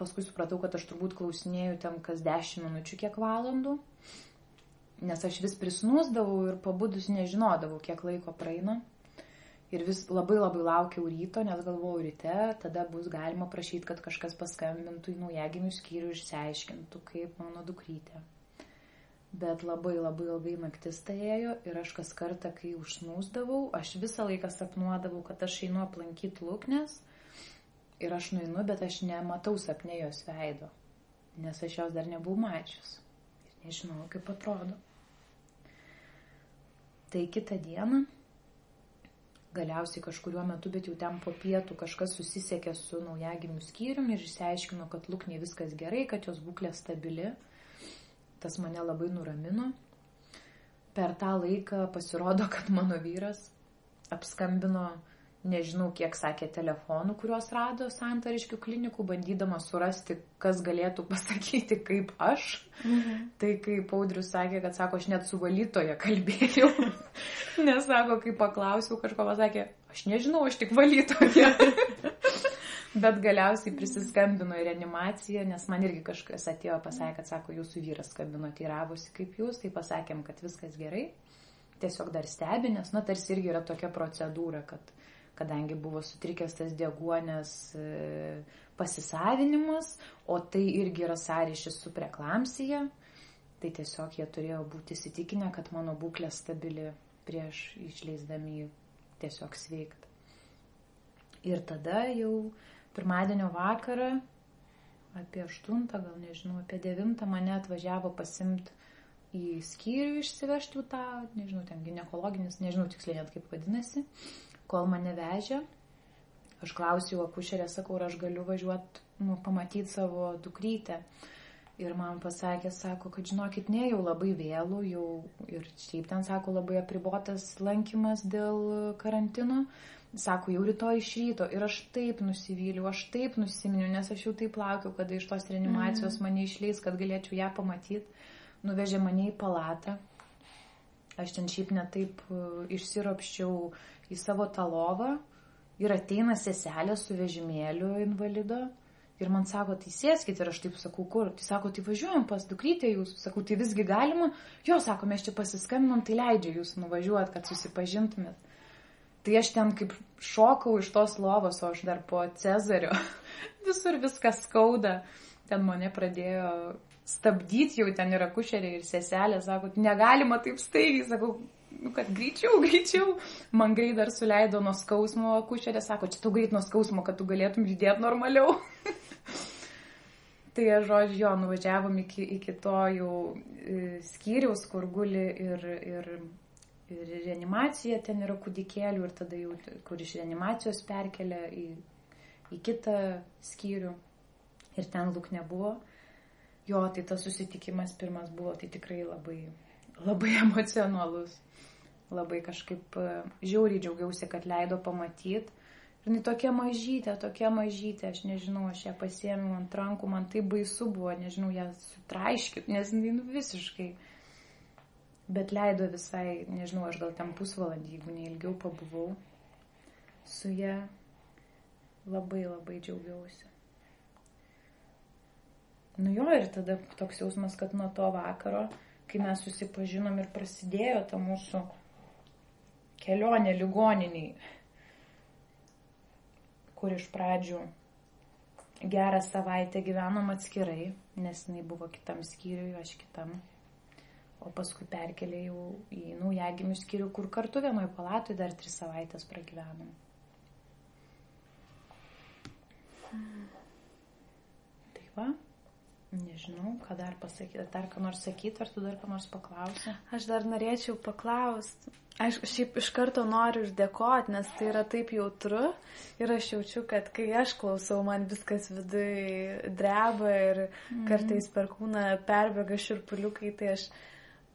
paskui supratau, kad aš turbūt klausinėjau ten kas 10 minučių, kiek valandų. Nes aš vis prisnūsdavau ir pabudus nežinodavau, kiek laiko praeina. Ir vis labai labai laukiau ryto, nes galvojau ryte, tada bus galima prašyti, kad kažkas paskambintų į naujagimių skyrių ir išsiaiškintų, kaip mano dukrytė. Bet labai labai ilgai naktis tai ėjo ir aš kas kartą, kai užsnūsdavau, aš visą laiką sapnuodavau, kad aš einu aplankyti lūknės ir aš nueinu, bet aš nematau sapne jos veido, nes aš jos dar nebuvau mačius. Ir nežinau, kaip atrodo. Tai kitą dieną galiausiai kažkuriuo metu, bet jau ten po pietų kažkas susisiekė su naujagimių skyrium ir išsiaiškino, kad lūkniai viskas gerai, kad jos būklė stabili. Tas mane labai nuramino. Per tą laiką pasirodo, kad mano vyras apskambino nežinau, kiek sakė telefonų, kuriuos rado santariškių klinikų, bandydama surasti, kas galėtų pasakyti, kaip aš. Mhm. Tai kaip Audrius sakė, kad sako, aš net su valytoje kalbėjau, nes sako, kai paklausiau, kažko pasakė, aš nežinau, aš tik valytoje. Bet galiausiai prisiskambino į reanimaciją, nes man irgi kažkas atėjo pasakė, kad sako, jūsų vyras skambino, teiravosi kaip jūs, tai pasakėm, kad viskas gerai. Tiesiog dar stebi, nes, na, tarsi irgi yra tokia procedūra, kad kadangi buvo sutrikęs tas deguonės e, pasisavinimas, o tai irgi yra sąryšis su preklamsija, tai tiesiog jie turėjo būti įsitikinę, kad mano būklė stabili prieš išleisdami tiesiog sveikti. Ir tada jau pirmadienio vakarą, apie 8, gal nežinau, apie 9 mane atvažiavo pasimti į skyrių išsivežti tą, nežinau, ten gynekologinis, nežinau tiksliai net kaip vadinasi kol mane vežė, aš klausiau akušerę, sakau, ar aš galiu važiuoti, nu, pamatyti savo dukrytę. Ir man pasakė, sako, kad žinokit, ne jau labai vėlų, jau ir šiaip ten, sako, labai apribotas lankymas dėl karantino. Sako, jau rytoj iš ryto. Ir aš taip nusivyliau, aš taip nusiminiau, nes aš jau taip laukiau, kada iš tos reanimacijos mm. mane išleis, kad galėčiau ją pamatyti. Nuvežė mane į palatą. Aš ten šiaip netaip uh, išsiropščiau į savo tą lovą ir ateina seselė su vežimėliu invalido ir man sako, tai sėskit ir aš taip sakau, kur? Tai sako, tai važiuojam pas dukrytę jūsų. Sakau, tai visgi galima? Jo, sako, mes čia pasiskambinom, tai leidžia jūs nuvažiuot, kad susipažintumėt. Tai aš ten kaip šokau iš tos lovos, o aš dar po Cezario. Visur viskas skauda. ten mane pradėjo stabdyti, jau ten yra kušerė ir seselė, sako, negalima taip staigiai, sakau, nu, kad greičiau, greičiau. Man greit dar suleido nuo skausmo kušerė, sako, čia tu greit nuo skausmo, kad tu galėtum judėti normaliau. tai, žodžiu, jo, nuvažiavom iki, iki to jau e, skyriaus, kur guli ir, ir, ir reanimacija, ten yra kūdikėlių ir tada jau, kur iš reanimacijos perkelia į, į kitą skyrių ir ten lūk nebuvo. Jo, tai tas susitikimas pirmas buvo, tai tikrai labai, labai emocionalus labai kažkaip e, žiauriai džiaugiausi, kad leido pamatyti. Ir jinai tokia mažytė, tokia mažytė, aš nežinau, aš ją pasiėmiau ant rankų, man tai baisu buvo, nežinau, ją sutraiškit, nes jinai nu, visiškai. Bet leido visai, nežinau, aš gal ten pusvalandį, jeigu neilgiau pabuvau su ją. Labai labai džiaugiausi. Nu jo, ir tada toks jausmas, kad nuo to vakaro, kai mes susipažinom ir prasidėjo ta mūsų kelionė ligoniniai, kur iš pradžių gerą savaitę gyvenom atskirai, nes jinai buvo kitam skyriui, aš kitam. O paskui perkelėjau į naujagimių skyrių, kur kartu vienoje palatoje dar tris savaitės pragyvenom. Tai va. Nežinau, ką dar pasakyti, dar ką nors sakyti, ar tu dar ką nors paklausi? Aš dar norėčiau paklausti. Aš šiaip iš karto noriu uždėkoti, nes tai yra taip jautru ir aš jaučiu, kad kai aš klausau, man viskas viduje dreba ir mm. kartais per kūną perbėga širpuliukai, tai aš,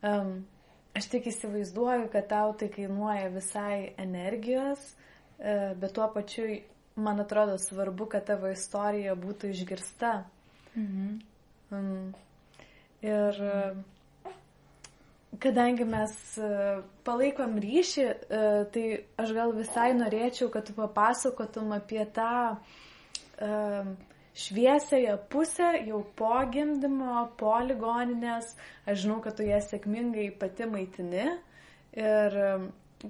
um, aš tik įsivaizduoju, kad tau tai kainuoja visai energijos, uh, bet tuo pačiu man atrodo svarbu, kad tavo istorija būtų išgirsta. Mhm. Um, ir kadangi mes e, palaikom ryšį, e, tai aš gal visai norėčiau, kad tu papasakotum apie tą šviesąją pusę jau po gimdymo, po ligoninės. Aš žinau, kad tu ją sėkmingai pati maitini ir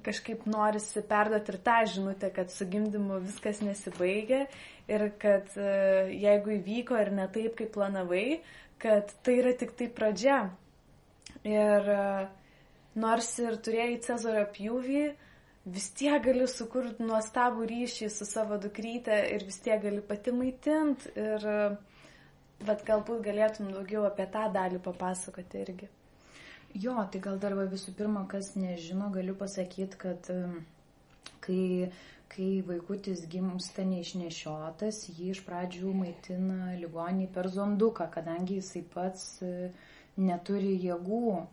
kažkaip norisi perduoti ir tą žinutę, kad su gimdymu viskas nesibaigia ir kad e, jeigu įvyko ir ne taip, kaip planavai, kad tai yra tik tai pradžia. Ir e, nors ir turėjai Cezario pjūvį, vis tiek gali sukurti nuostabų ryšį su savo dukryte ir vis tiek gali pati maitinti. Ir bet galbūt galėtum daugiau apie tą dalį papasakoti irgi. Jo, tai gal dar visų pirma, kas nežino, galiu pasakyti, kad kai, kai vaikutis gimsta neišnešiotas, jį iš pradžių maitina ligonį per zonduką, kadangi jisai pats e, neturi jėgų e,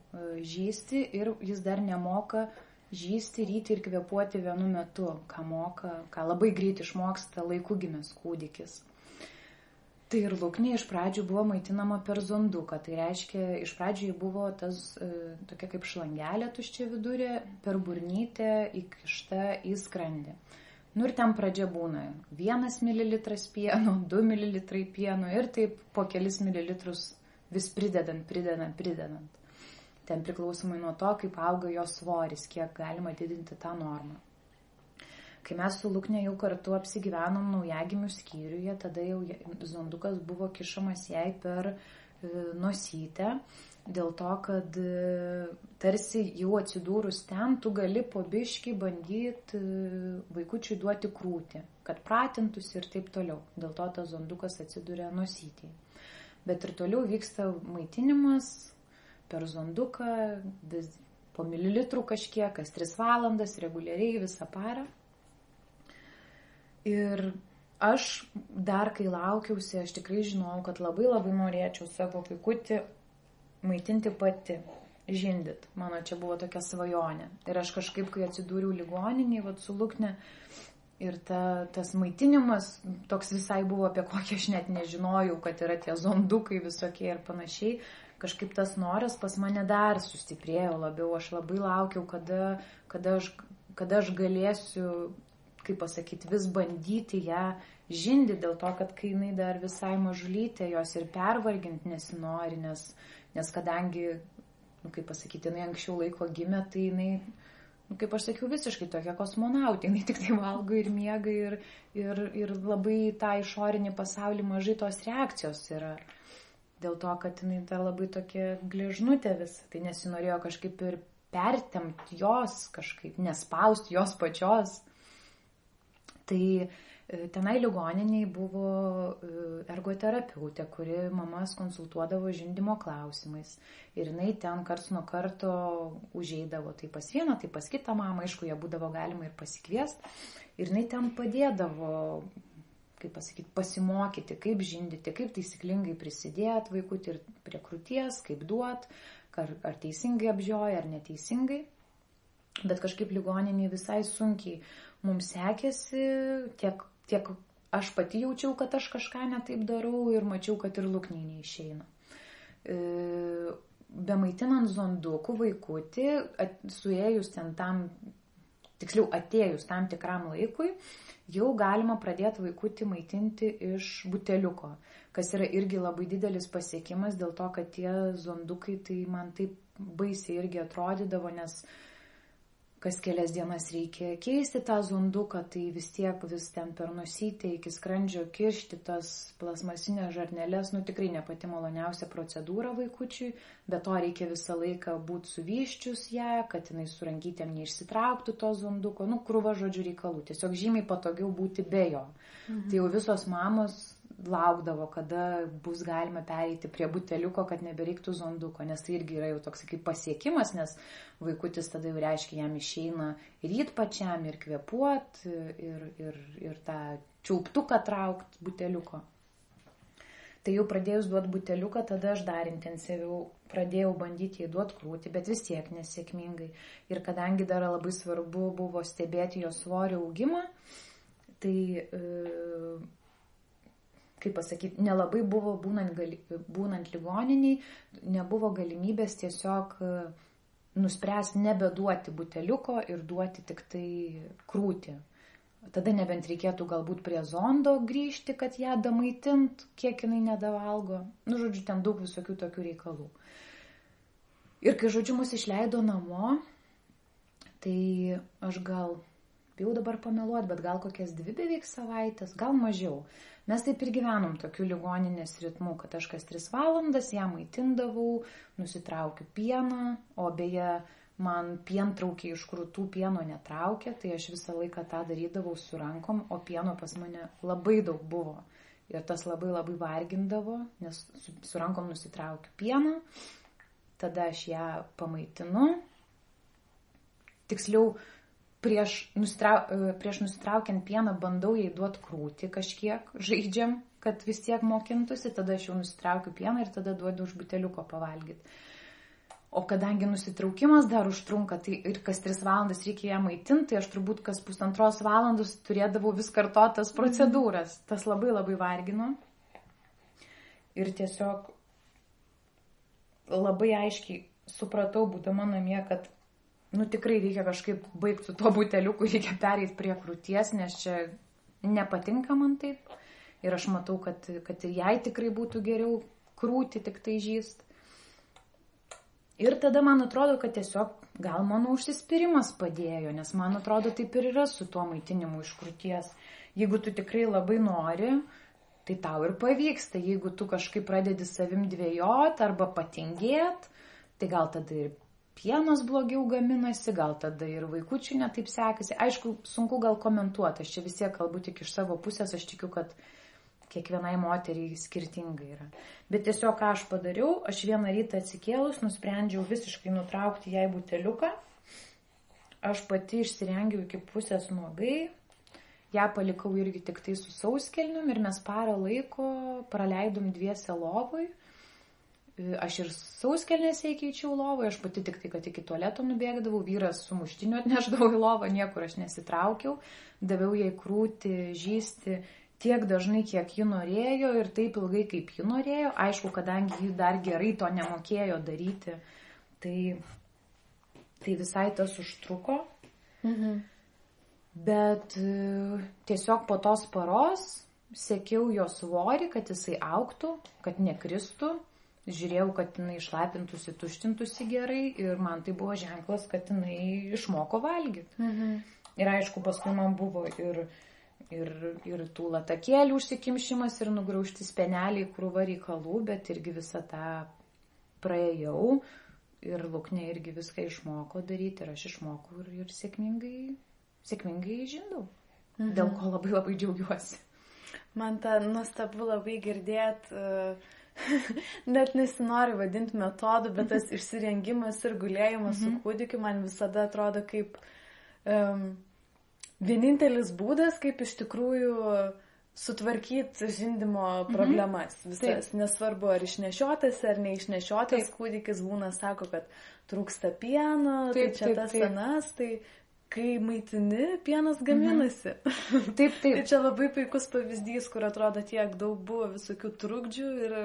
žysti ir jis dar nemoka žysti, ryti ir kvepuoti vienu metu, ką moka, ką labai greit išmoksta laikų gimęs kūdikis. Tai ir lūknė iš pradžių buvo maitinama per zonduką. Tai reiškia, iš pradžių jį buvo tas e, tokia kaip šlangelė tuščia vidurė, per burnytę įkišta į skrandį. Nu ir ten pradžia būna 1 ml pieno, 2 ml pieno ir taip po kelis mililitrus vis pridedant, pridedant, pridedant. Ten priklausomai nuo to, kaip auga jos svoris, kiek galima didinti tą normą. Kai mes su Lukne jau kartu apsigyvenom naujagimių skyriuje, tada jau zondukas buvo kišamas jai per e, nosytę, dėl to, kad e, tarsi jau atsidūrus ten, tu gali po biški bandyti e, vaikučiui duoti krūtį, kad pratintųsi ir taip toliau. Dėl to tas zondukas atsiduria nosytį. Bet ir toliau vyksta maitinimas per zonduką, vis po mililitrų kažkiek, kas 3 valandas, reguliariai visą parą. Ir aš dar kai laukiausi, aš tikrai žinojau, kad labai labai norėčiau savo vaikutį maitinti pati, žindit. Mano čia buvo tokia svajonė. Ir aš kažkaip, kai atsidūriau ligoninį, vad su Lukne, ir ta, tas maitinimas toks visai buvo, apie kokį aš net nežinojau, kad yra tie zondukai visokie ir panašiai. Kažkaip tas noras pas mane dar sustiprėjo labiau. Aš labai laukiau, kada, kada, aš, kada aš galėsiu kaip pasakyti, vis bandyti ją žindi dėl to, kad kai jinai dar visai mažulytė, jos ir pervarginti nesinori, nes, nes kadangi, nu, kaip pasakyti, jinai anksčiau laiko gimė, tai jinai nu, kaip aš sakiau, visiškai tokia kosmonautė, jinai tik tai valgo ir miega ir, ir, ir labai tą išorinį pasaulį mažai tos reakcijos yra. Dėl to, kad jinai dar labai tokia gležnutė vis, tai nesinorėjo kažkaip ir pertemti jos kažkaip, nespausti jos pačios. Tai E, tenai ligoniniai buvo e, ergoterapeutė, kuri mamas konsultuodavo žindimo klausimais. Ir jinai ten karts nuo karto užeidavo tai pas vieną, tai pas kitą mamą, aišku, ją būdavo galima ir pasikviesti. Ir jinai ten padėdavo, kaip pasakyti, pasimokyti, kaip žindyti, kaip taisyklingai prisidėti vaikutį ir prie krūties, kaip duot, ar, ar teisingai apžioja, ar neteisingai. Bet kažkaip ligoniniai visai sunkiai mums sekėsi tiek tiek aš pati jaučiau, kad aš kažką netaip darau ir mačiau, kad ir lūkniai neišeina. E, bemaitinant zondukų vaikutį, suėjus ten tam, tiksliau atėjus tam tikram laikui, jau galima pradėti vaikutį maitinti iš buteliuko, kas yra irgi labai didelis pasiekimas dėl to, kad tie zondukai tai man taip baisiai irgi atrodydavo, nes uh, kas kelias dienas reikia keisti tą zonduką, tai vis tiek vis ten per nusytę iki skrandžio kiršti tas plasmasinės žarnelės, nu tikrai ne pati maloniausia procedūra vaikučiui, bet to reikia visą laiką būti suvyščius ją, kad jinai surankytėm neišsitrauktų to zonduko, nu krūva žodžių reikalų, tiesiog žymiai patogiau būti be jo. Mhm. Tai jau visos mamos laukdavo, kada bus galima pereiti prie buteliuko, kad nebereiktų zonduko, nes tai irgi yra jau toks kaip pasiekimas, nes vaikutis tada jau reiškia, jam išeina ryt pačiam ir kvepuot, ir, ir, ir tą čiauptuką traukt buteliuko. Tai jau pradėjus duoti buteliuką, tada aš dar intensyviau pradėjau bandyti jį duoti krūti, bet vis tiek nesėkmingai. Ir kadangi dar labai svarbu buvo stebėti jo svorio augimą, tai e, kaip pasakyti, nelabai buvo būnant, gali, būnant ligoniniai, nebuvo galimybės tiesiog e, nuspręsti nebeduoti buteliuko ir duoti tik tai krūtį. Tada nebent reikėtų galbūt prie zondo grįžti, kad ją damaitint, kiek jinai nedavalgo. Nu, žodžiu, ten daug visokių tokių reikalų. Ir kai, žodžiu, mus išleido namo, tai aš gal, jau dabar pameluot, bet gal kokias dvi beveik savaitės, gal mažiau. Mes taip ir gyvenom tokiu ligoninės ritmu, kad aš kas tris valandas ją maitindavau, nusitraukiu pieną, o beje, man pientraukiai iš krūtų pieno netraukia, tai aš visą laiką tą darydavau su rankom, o pieno pas mane labai daug buvo. Ir tas labai labai vargindavo, nes su, su rankom nusitraukiu pieną, tada aš ją pamaitinu. Tiksliau, prieš, nusitrau, e, prieš nusitraukiant pieną bandau jai duoti krūti kažkiek, žaidžiam, kad vis tiek mokintųsi, tada aš jau nusitraukiu pieną ir tada duodu už buteliuko pavalgyti. O kadangi nusitraukimas dar užtrunka, tai ir kas tris valandas reikia ją maitinti, tai aš turbūt kas pusantros valandos turėdavau vis kartotas mhm. procedūras. Tas labai labai vargino. Ir tiesiog labai aiškiai supratau, būdama namie, kad nu tikrai reikia kažkaip baigti su tuo buteliuku, reikia pereiti prie krūties, nes čia nepatinka man taip. Ir aš matau, kad, kad jai tikrai būtų geriau krūti tik tai žyst. Ir tada man atrodo, kad tiesiog gal mano užsispyrimas padėjo, nes man atrodo taip ir yra su tuo maitinimu iš krūties. Jeigu tu tikrai labai nori, tai tau ir pavyksta. Jeigu tu kažkaip pradedi savim dvėjot arba patingėt, tai gal tada ir pienas blogiau gaminasi, gal tada ir vaikučių netaip sekasi. Aišku, sunku gal komentuoti, aš čia vis tiek kalbu tik iš savo pusės, aš tikiu, kad kiekvienai moteriai skirtingai yra. Bet tiesiog ką aš padariau, aš vieną rytą atsikėlus nusprendžiau visiškai nutraukti jai buteliuką. Aš pati išsirengiau iki pusės nuogai, ją palikau irgi tik tai su sauskelnium ir mes parą laiko praleidom dviese lovui Aš ir sauskelnėse įkeičiau lovą, aš pati tik tai, kad iki tualeto nubėgdavau, vyras su muštiniu atneždavo į lovą, niekur aš nesitraukiau, daviau jai krūti, žysti tiek dažnai, kiek ji norėjo ir taip ilgai, kaip ji norėjo. Aišku, kadangi ji dar gerai to nemokėjo daryti, tai, tai visai tas užtruko. Mhm. Bet e, tiesiog po tos paros sekiau jo svorį, kad jisai auktų, kad nekristų žiūrėjau, kad jinai išlapintųsi, tuštintųsi gerai ir man tai buvo ženklas, kad jinai išmoko valgyti. Mhm. Ir aišku, paskui man buvo ir, ir, ir tų latakėlių užsikimšimas, ir nugraužti speneliai krūva reikalų, bet irgi visą tą praėjau. Ir Luknė irgi viską išmoko daryti ir aš išmokau ir, ir sėkmingai, sėkmingai žinau. Mhm. Dėl ko labai labai džiaugiuosi. Man tą nuostabu labai girdėt, net nesinori vadinti metodų, bet tas išsirengimas ir gulėjimas mhm. su kūdikiu man visada atrodo kaip um, vienintelis būdas, kaip iš tikrųjų sutvarkyti žindimo mhm. problemas. Mhm. Visas, Taip. nesvarbu, ar išnešiotas, ar neišnešiotas taip. kūdikis būna, sako, kad trūksta pieno, tai taip, tai čia taip, tas taip. senas, tai kai maitini, pienas gaminasi. Mhm. Taip, taip. tai čia labai puikus pavyzdys, kur atrodo tiek daug buvo visokių trukdžių ir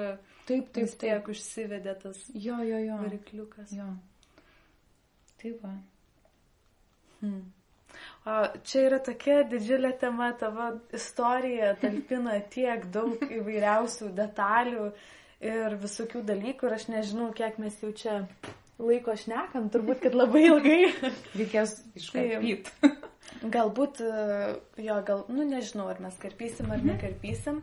taip, taip, tiek taip. užsivedė tas jo, jo, jo. varikliukas. Jo. Taip, va. Hmm. O čia yra tokia didžiulė tema, tavo istorija talpina tiek daug įvairiausių detalių ir visokių dalykų ir aš nežinau, kiek mes jau čia laiko šnekam, turbūt, kad labai ilgai. Reikės iškarpyti. Tai, galbūt, jo, gal, nu nežinau, ar mes karpysim ar mhm. nekarpysim.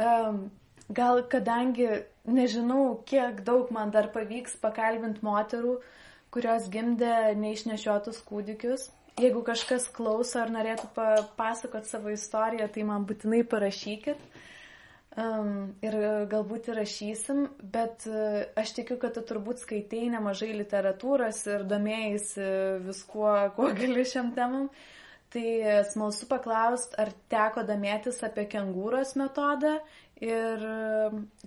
Um, gal kadangi nežinau, kiek daug man dar pavyks pakalbinti moterų, kurios gimdė neišnešiotus kūdikius. Jeigu kažkas klauso ar norėtų papasakot savo istoriją, tai man būtinai parašykit. Um, ir galbūt įrašysim, bet uh, aš tikiu, kad tu turbūt skaitai nemažai literatūros ir domėjai viskuo, kuo gali šiam temam. Tai smalsu paklausti, ar teko domėtis apie kengūros metodą ir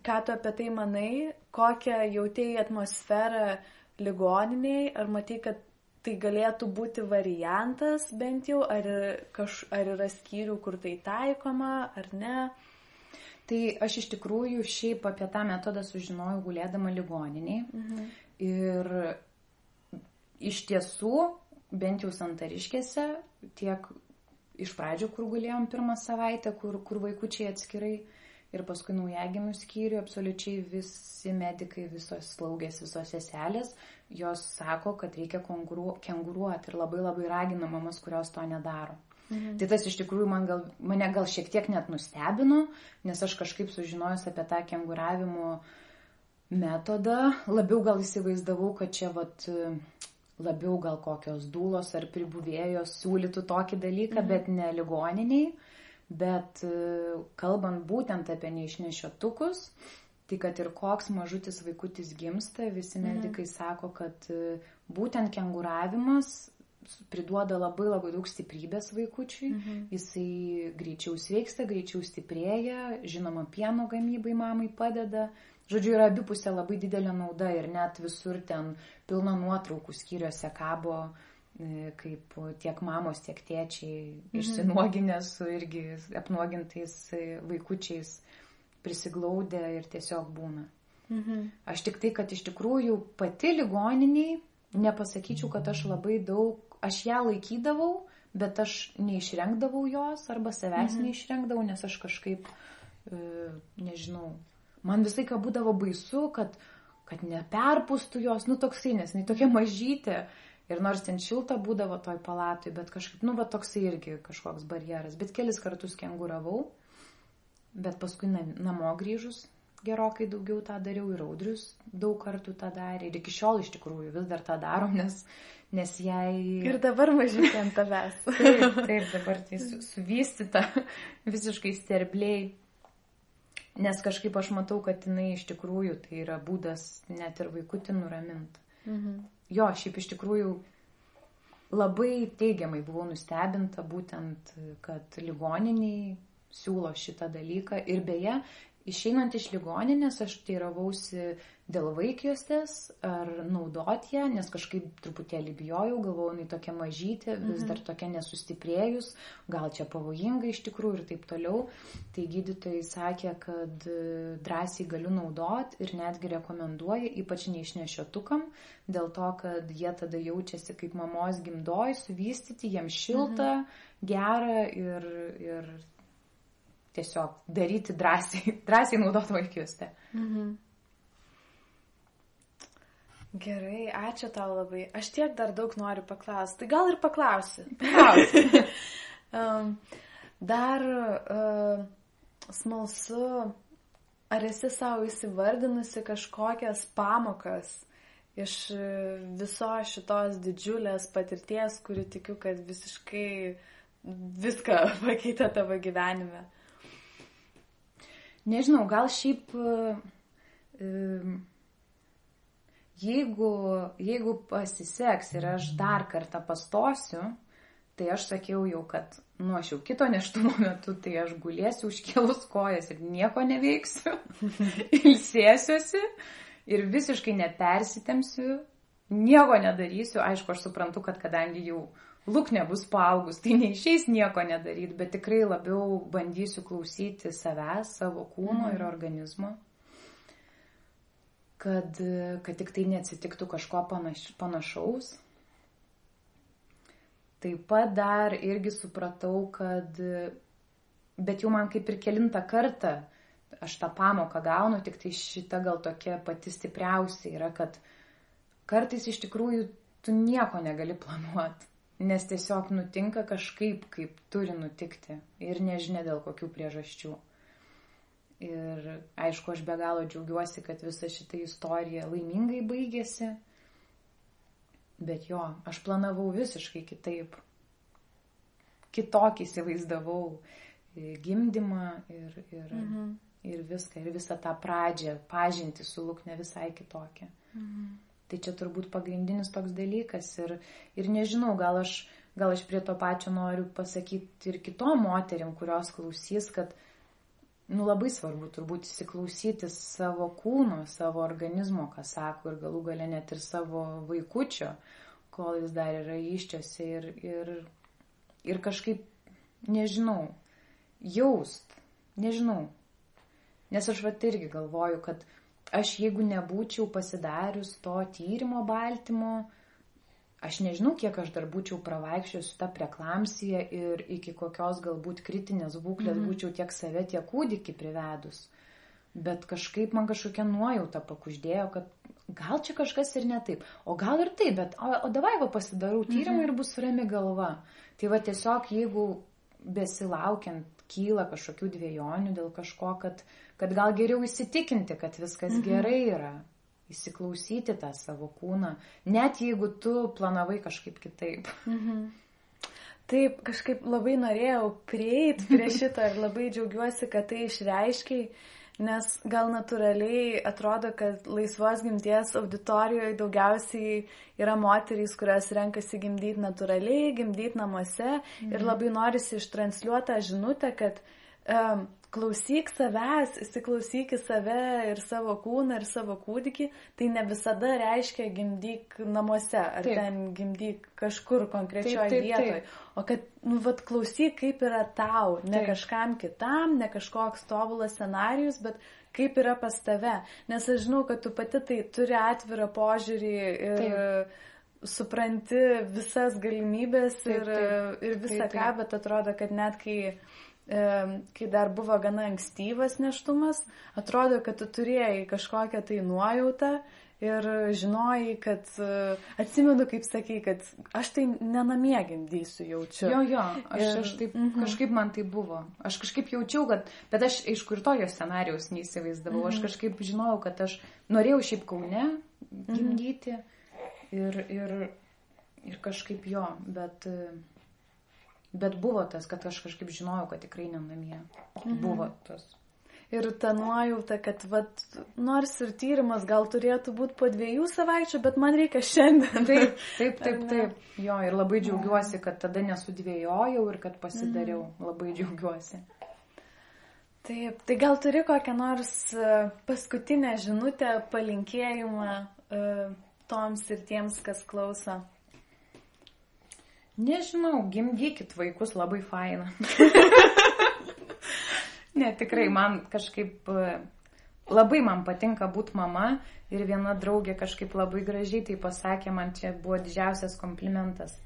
ką tu apie tai manai, kokią jautėjai atmosferą ligoniniai, ar matai, kad tai galėtų būti variantas bent jau, ar, kaž, ar yra skyrių, kur tai taikoma, ar ne. Tai aš iš tikrųjų šiaip apie tą metodą sužinojau gulėdama ligoniniai. Mhm. Ir iš tiesų, bent jau santariškėse, tiek iš pradžių, kur gulėjom pirmą savaitę, kur, kur vaikučiai atskirai ir paskui naujagimių skyrių, absoliučiai visi medikai, visos slaugės, visos seselės, jos sako, kad reikia kenguruoti ir labai labai ragina mamas, kurios to nedaro. Mhm. Tai tas iš tikrųjų man gal, mane gal šiek tiek net nustebino, nes aš kažkaip sužinojus apie tą kenguravimo metodą, labiau gal įsivaizdavau, kad čia vat, labiau gal kokios dūlos ar pribuvėjos siūlytų tokį dalyką, mhm. bet ne ligoniniai. Bet kalbant būtent apie neišnešiotukus, tai kad ir koks mažutis vaikutis gimsta, visi mhm. medikai mhm. sako, kad būtent kenguravimas priduoda labai labai daug stiprybės vaikučiui, mhm. jisai greičiau sveiksta, greičiau stiprėja, žinoma, pieno gamybai mamai padeda. Žodžiu, yra abipusė labai didelė nauda ir net visur ten pilna nuotraukų skyriuose kabo, e, kaip tiek mamos, tiek tėčiai mhm. išsinuoginę su irgi apnuogintais e, vaikučiais prisiglaudę ir tiesiog būna. Mhm. Aš tik tai, kad iš tikrųjų pati ligoniniai nepasakyčiau, kad aš labai daug aš ją laikydavau, bet aš neišrengdavau jos arba savęs mhm. neišrengdavau, nes aš kažkaip, e, nežinau, man visai ką būdavo baisu, kad, kad neperpustų jos, nu toksai, nes jinai tokia mažytė. Ir nors ten šilta būdavo toj palatui, bet kažkaip, nu, va toksai irgi kažkoks barjeras. Bet kelis kartus kenguravau, bet paskui namo grįžus gerokai daugiau tą dariau ir audrius daug kartų tą darė. Ir iki šiol iš tikrųjų vis dar tą darom, nes nes jai... Ir dabar mažytė ant tavęs. taip, taip, dabar tai su, suvystyta visiškai sterbliai. Nes kažkaip aš matau, kad jinai iš tikrųjų tai yra būdas net ir vaikutį nuraminti. Mhm. Jo, šiaip iš tikrųjų labai teigiamai buvau nustebinta būtent, kad ligoniniai siūlo šitą dalyką. Ir beje, Išeinant iš ligoninės aš teiravausi dėl vaikiostės, ar naudot ją, nes kažkaip truputėlį bijojau, galvojau, jinai tokia mažytė, vis mhm. dar tokia nesustiprėjus, gal čia pavojinga iš tikrųjų ir taip toliau. Tai gydytojai sakė, kad e, drąsiai galiu naudot ir netgi rekomenduoja, ypač neišnešiotukam, dėl to, kad jie tada jaučiasi kaip mamos gimdoj, suvystyti, jiems šilta, mhm. gera ir, ir tiesiog daryti drąsiai, drąsiai naudoti vaikiustę. Mhm. Gerai, ačiū tau labai. Aš tiek dar daug noriu paklausti. Tai gal ir paklausiu. Paklausiu. um, dar uh, smalsu, ar esi savo įsivardinusi kažkokias pamokas iš visos šitos didžiulės patirties, kuri tikiu, kad visiškai viską pakeitė tavo gyvenime? Nežinau, gal šiaip. Uh, jeigu, jeigu pasiseks ir aš dar kartą pastosiu, tai aš sakiau jau, kad nu aš jau kito neštumo metu, tai aš gulėsiu užkėlus kojas ir nieko neveiksiu, ilsėsiuosi ir visiškai nepersitemsiu, nieko nedarysiu. Aišku, aš suprantu, kad kadangi jau lūk nebus paaugus, tai neišeis nieko nedaryti, bet tikrai labiau bandysiu klausyti savęs, savo kūno mm. ir organizmo kad, kad tik tai neatsitiktų kažko panaš, panašaus. Taip pat dar irgi supratau, kad, bet jau man kaip ir kilintą kartą aš tą pamoką gaunu, tik tai šita gal tokia pati stipriausia yra, kad kartais iš tikrųjų tu nieko negali planuoti, nes tiesiog nutinka kažkaip, kaip turi nutikti ir nežinia dėl kokių priežasčių. Ir aišku, aš be galo džiaugiuosi, kad visa šita istorija laimingai baigėsi. Bet jo, aš planavau visiškai kitaip. Kitokį įsivaizdavau e, gimdymą ir, ir, mhm. ir viską, ir visą tą pradžią, pažinti su lūkne visai kitokią. Mhm. Tai čia turbūt pagrindinis toks dalykas. Ir, ir nežinau, gal aš, gal aš prie to pačio noriu pasakyti ir kitom moterim, kurios klausys, kad nu, labai svarbu turbūt įsiklausyti savo kūno, savo organizmo, ką sako ir galų gale net ir savo vaikučio, kol jis dar yra iščiose ir, ir, ir kažkaip, nežinau, jaust, nežinau. Nes aš vat irgi galvoju, kad aš jeigu nebūčiau pasidarius to tyrimo baltymo, aš nežinau, kiek aš dar būčiau pravaikščiojus su ta preklamsija ir iki kokios galbūt kritinės būklės mm -hmm. būčiau tiek save, tiek kūdikį privedus. Bet kažkaip man kažkokia nuojauta pakuždėjo, kad gal čia kažkas ir ne taip. O gal ir taip, bet o, o davai va pasidarau tyrimą mm -hmm. ir bus rami galva. Tai va tiesiog jeigu besilaukiant kyla kažkokių dviejonių dėl kažko, kad, kad gal geriau įsitikinti, kad viskas -hmm. gerai yra įsiklausyti tą savo kūną, net jeigu tu planavai kažkaip kitaip. Mhm. Taip, kažkaip labai norėjau prieiti prie šito ir labai džiaugiuosi, kad tai išreiškiai, nes gal natūraliai atrodo, kad laisvos gimties auditorijoje daugiausiai yra moterys, kurios renkasi gimdyti natūraliai, gimdyti namuose mhm. ir labai norisi ištransliuotą žinutę, kad um, klausyk savęs, įsiklausyk į save ir savo kūną ir savo kūdikį, tai ne visada reiškia gimdyk namuose ar taip. ten gimdyk kažkur konkrečioje vietoje. O kad, nu, vad klausyk, kaip yra tau, ne taip. kažkam kitam, ne kažkoks tobulas scenarius, bet kaip yra pas tave. Nes aš žinau, kad tu pati tai turi atvirą požiūrį ir taip. supranti visas galimybės taip, ir, taip. ir visą taip, taip. ką, bet atrodo, kad net kai kai dar buvo gana ankstyvas neštumas, atrodo, kad tu turėjai kažkokią tai nuojautą ir žinojai, kad atsimenu, kaip sakai, kad aš tai nenamie gimdysiu jaučiu. Jo, jo, aš, ir, aš taip, mm -hmm. kažkaip man tai buvo. Aš kažkaip jaučiau, kad, bet aš aišku ir tokio scenarijaus neįsivaizdavau. Mm -hmm. Aš mhm. kažkaip žinojau, kad aš norėjau šiaip kaune mhm. gimdyti mm -hmm. ir, ir, ir kažkaip jo, bet. Uh, Bet buvo tas, kad aš kažkaip žinojau, kad tikrai ne namie. Mhm. Buvo tas. Ir ta nuojauta, kad vat, nors ir tyrimas gal turėtų būti po dviejų savaičių, bet man reikia šiandien. Taip, taip, taip, taip. Jo, ir labai džiaugiuosi, kad tada nesudvėjojau ir kad pasidariau. Mhm. Labai džiaugiuosi. Taip, tai gal turi kokią nors e, paskutinę žinutę, palinkėjimą uh, toms ir tiems, kas klauso. Nežinau, gimdykit vaikus labai faina. ne, tikrai man kažkaip e, labai man patinka būti mama ir viena draugė kažkaip labai gražiai tai pasakė, man čia buvo didžiausias komplimentas.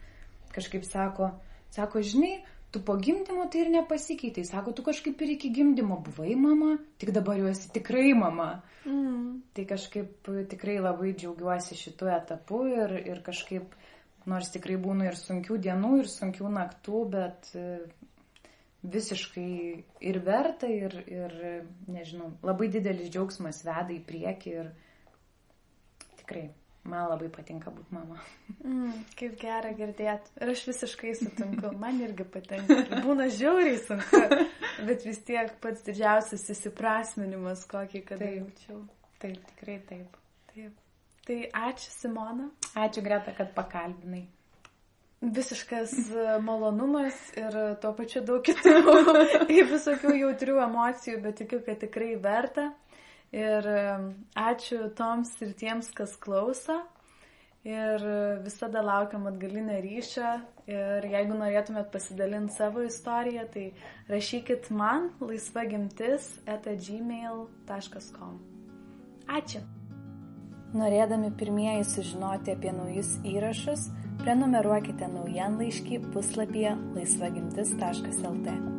Kažkaip sako, sako, žinai, tu po gimdymo tai ir nepasikeitai. Sako, tu kažkaip ir iki gimdymo buvai mama, tik dabar jau esi tikrai mama. Mm. Tai kažkaip tikrai labai džiaugiuosi šitų etapų ir, ir kažkaip, nors tikrai būna ir sunkių dienų, ir sunkių naktų, bet e, visiškai ir verta, ir, ir nežinau, labai didelis džiaugsmas veda į priekį ir tikrai Man labai patinka būti mama. Mm, kaip gera girdėti. Ir aš visiškai sutinku. Man irgi patinka. Būna žiauriai sunku, bet vis tiek pats didžiausias įsiprasminimas, kokį kada taip, jaučiau. Taip, tikrai taip. Taip. Tai ačiū Simona. Ačiū Greta, kad pakalbinai. Visiškas malonumas ir tuo pačiu daug kitų visokių jautrių emocijų, bet tikiu, kad tikrai verta. Ir ačiū toms ir tiems, kas klauso. Ir visada laukiam atgalinę ryšio. Ir jeigu norėtumėt pasidalinti savo istoriją, tai rašykit man laisvagimtis etagmail.com. Ačiū. Norėdami pirmieji sužinoti apie naujus įrašus, prenumeruokite naujienlaiškį puslapyje laisvagimtis.lt.